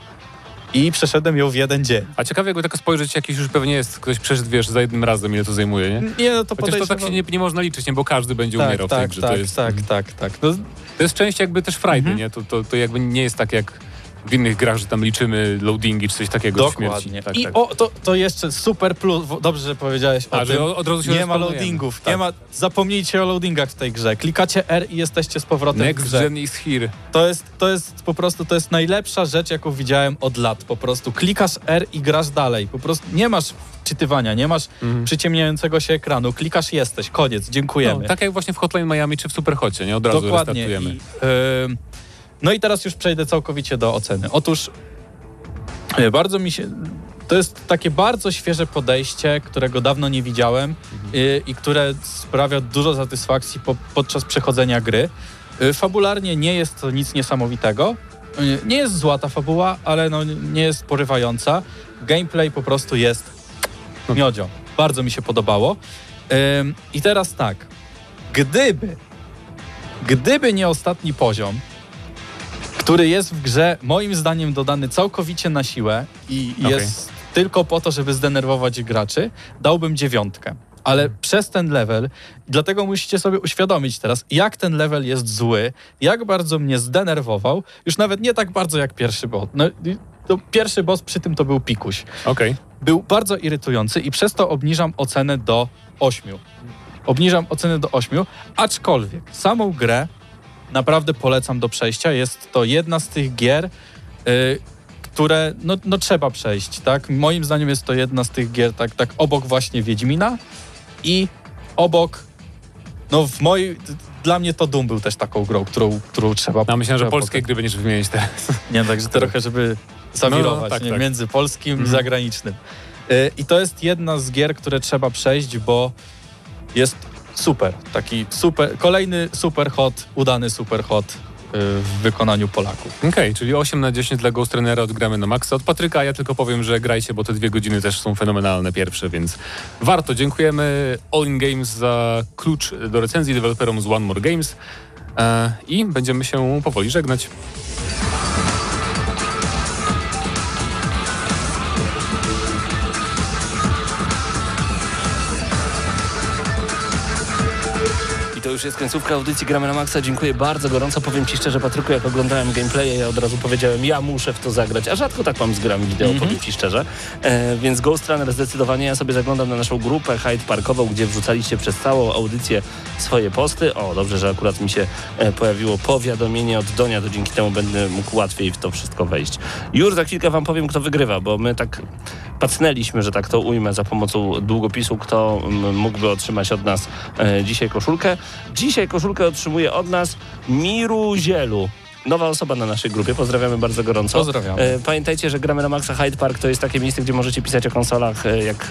Speaker 6: i przeszedłem ją w jeden dzień.
Speaker 7: A ciekawe jakby tak spojrzeć, jakiś już pewnie jest, ktoś przeszedł, wiesz, za jednym razem, ile to zajmuje, nie?
Speaker 6: Nie, no to
Speaker 7: Chociaż to tak się nie, nie można liczyć, nie? Bo każdy będzie
Speaker 6: tak,
Speaker 7: umierał w tej
Speaker 6: tak,
Speaker 7: grze.
Speaker 6: tak,
Speaker 7: to, jest,
Speaker 6: tak, tak, tak. No,
Speaker 7: to jest część jakby też frajdy,
Speaker 6: Mhm.
Speaker 7: nie? To, to, to jakby nie jest tak jak w innych grach, że tam liczymy loadingi czy coś takiego do
Speaker 6: dokładnie.
Speaker 7: śmierci. Tak,
Speaker 6: I
Speaker 7: tak.
Speaker 6: o, to, to jeszcze super plus, w- dobrze, że powiedziałeś o
Speaker 7: A,
Speaker 6: tym.
Speaker 7: od razu się
Speaker 6: Nie ma loadingów,
Speaker 7: Tak.
Speaker 6: nie ma, zapomnijcie o loadingach w tej grze. Klikacie R i jesteście z powrotem w
Speaker 7: Next
Speaker 6: grze.
Speaker 7: gen is here.
Speaker 6: To jest, to jest po prostu, to jest najlepsza rzecz, jaką widziałem od lat. Po prostu klikasz R i grasz dalej. Po prostu nie masz czytywania, nie masz
Speaker 7: Mhm.
Speaker 6: przyciemniającego się ekranu. Klikasz jesteś, koniec, dziękujemy.
Speaker 7: No, tak jak właśnie w Hotline Miami czy w Superhocie, nie? Od razu
Speaker 6: Dokładnie.
Speaker 7: restartujemy.
Speaker 6: I, no i teraz już przejdę całkowicie do oceny. Otóż y, bardzo mi się. To jest takie bardzo świeże podejście, którego dawno nie widziałem y, i które sprawia dużo satysfakcji po, podczas przechodzenia gry. Y, fabularnie nie jest to nic niesamowitego. Nie jest zła ta fabuła, ale no, nie jest porywająca. Gameplay po prostu jest miodzio. Bardzo mi się podobało. I teraz tak. Gdyby Gdyby nie ostatni poziom, który jest w grze moim zdaniem dodany całkowicie na siłę i
Speaker 7: Okej.
Speaker 6: jest tylko po to, żeby zdenerwować graczy, dałbym dziewiątkę. Ale przez ten level, dlatego musicie sobie uświadomić teraz, jak ten level jest zły, jak bardzo mnie zdenerwował, już nawet nie tak bardzo jak pierwszy boss. No, pierwszy boss przy tym to był pikuś
Speaker 7: Okej.
Speaker 6: był bardzo irytujący i przez to obniżam ocenę do 8. Obniżam ocenę do 8, aczkolwiek samą grę naprawdę polecam do przejścia. Jest to jedna z tych gier, y, które no, no trzeba przejść, tak? Moim zdaniem jest to jedna z tych gier tak, tak obok właśnie Wiedźmina i obok no w mojej dla mnie to Doom był też taką grą, którą, którą trzeba
Speaker 7: No myślałem, że polskie gry będziesz wymieniać teraz.
Speaker 6: nie, także trochę, żeby zawirować
Speaker 7: No, tak,
Speaker 6: nie,
Speaker 7: tak.
Speaker 6: między polskim i
Speaker 7: Mhm.
Speaker 6: zagranicznym. Y, I to jest jedna z gier, które trzeba przejść, bo jest super. Taki super, kolejny super hot, udany super hot y, w wykonaniu Polaków.
Speaker 7: Okej, czyli 8 na 10 dla Ghost Runnera odgramy na maksa. Od Patryka ja tylko powiem, że grajcie, bo te dwie godziny też są fenomenalne pierwsze, więc warto. Dziękujemy All In Games za klucz do recenzji deweloperom z One More Games e, i będziemy się powoli żegnać.
Speaker 1: Już jest końcówka audycji Gramy na Maxa. Dziękuję bardzo gorąco. Powiem Ci szczerze, Patryku, jak oglądałem gameplaye, ja od razu powiedziałem, ja muszę w to zagrać. A rzadko tak mam z grami wideo,
Speaker 6: Mhm.
Speaker 1: powiem Ci szczerze. E, więc Ghost Runner zdecydowanie ja sobie zaglądam na naszą grupę Hyde Parkową, gdzie wrzucaliście przez całą audycję swoje posty. O, dobrze, że akurat mi się e, pojawiło powiadomienie od Donia, to dzięki temu będę mógł łatwiej w to wszystko wejść. Już za chwilkę Wam powiem, kto wygrywa, bo my tak pacnęliśmy, że tak to ujmę, za pomocą długopisu, kto mm, mógłby otrzymać od nas e, dzisiaj koszulkę. Dzisiaj koszulkę otrzymuje od nas Miru Zielu. Nowa osoba na naszej grupie, pozdrawiamy bardzo gorąco.
Speaker 6: Pozdrawiamy.
Speaker 1: E, Pamiętajcie, że gramy na Maxa Hyde Park to jest takie miejsce, gdzie możecie pisać o konsolach e, jak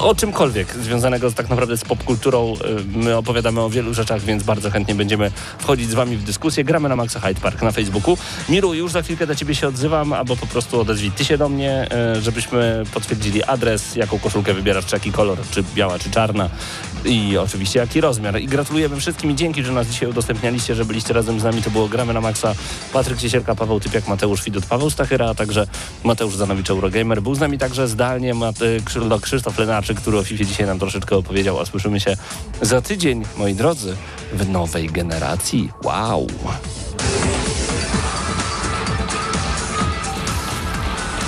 Speaker 1: o czymkolwiek związanego z, tak naprawdę z popkulturą. E, My opowiadamy o wielu rzeczach, więc bardzo chętnie będziemy wchodzić z wami w dyskusję. Gramy na Maxa Hyde Park na Facebooku. Miru, już za chwilkę do ciebie się odzywam, albo po prostu odezwij ty się do mnie, e, żebyśmy potwierdzili adres, jaką koszulkę wybierasz, czy jaki kolor, czy biała, czy czarna i oczywiście jaki rozmiar. I gratulujemy wszystkim i dzięki, że nas dzisiaj udostępnialiście, że byliście razem z nami. To było Gramy na Maxa. Patryk Ciesielka, Paweł Typiak, Mateusz Widut, Paweł Stachyra, a także Mateusz Zanowicz, Eurogamer. Był z nami także zdalnie Mat- Krzy- Lenarczyk, który o FIFA dzisiaj nam troszeczkę opowiedział, a słyszymy się za tydzień, moi drodzy, w nowej generacji. Wow!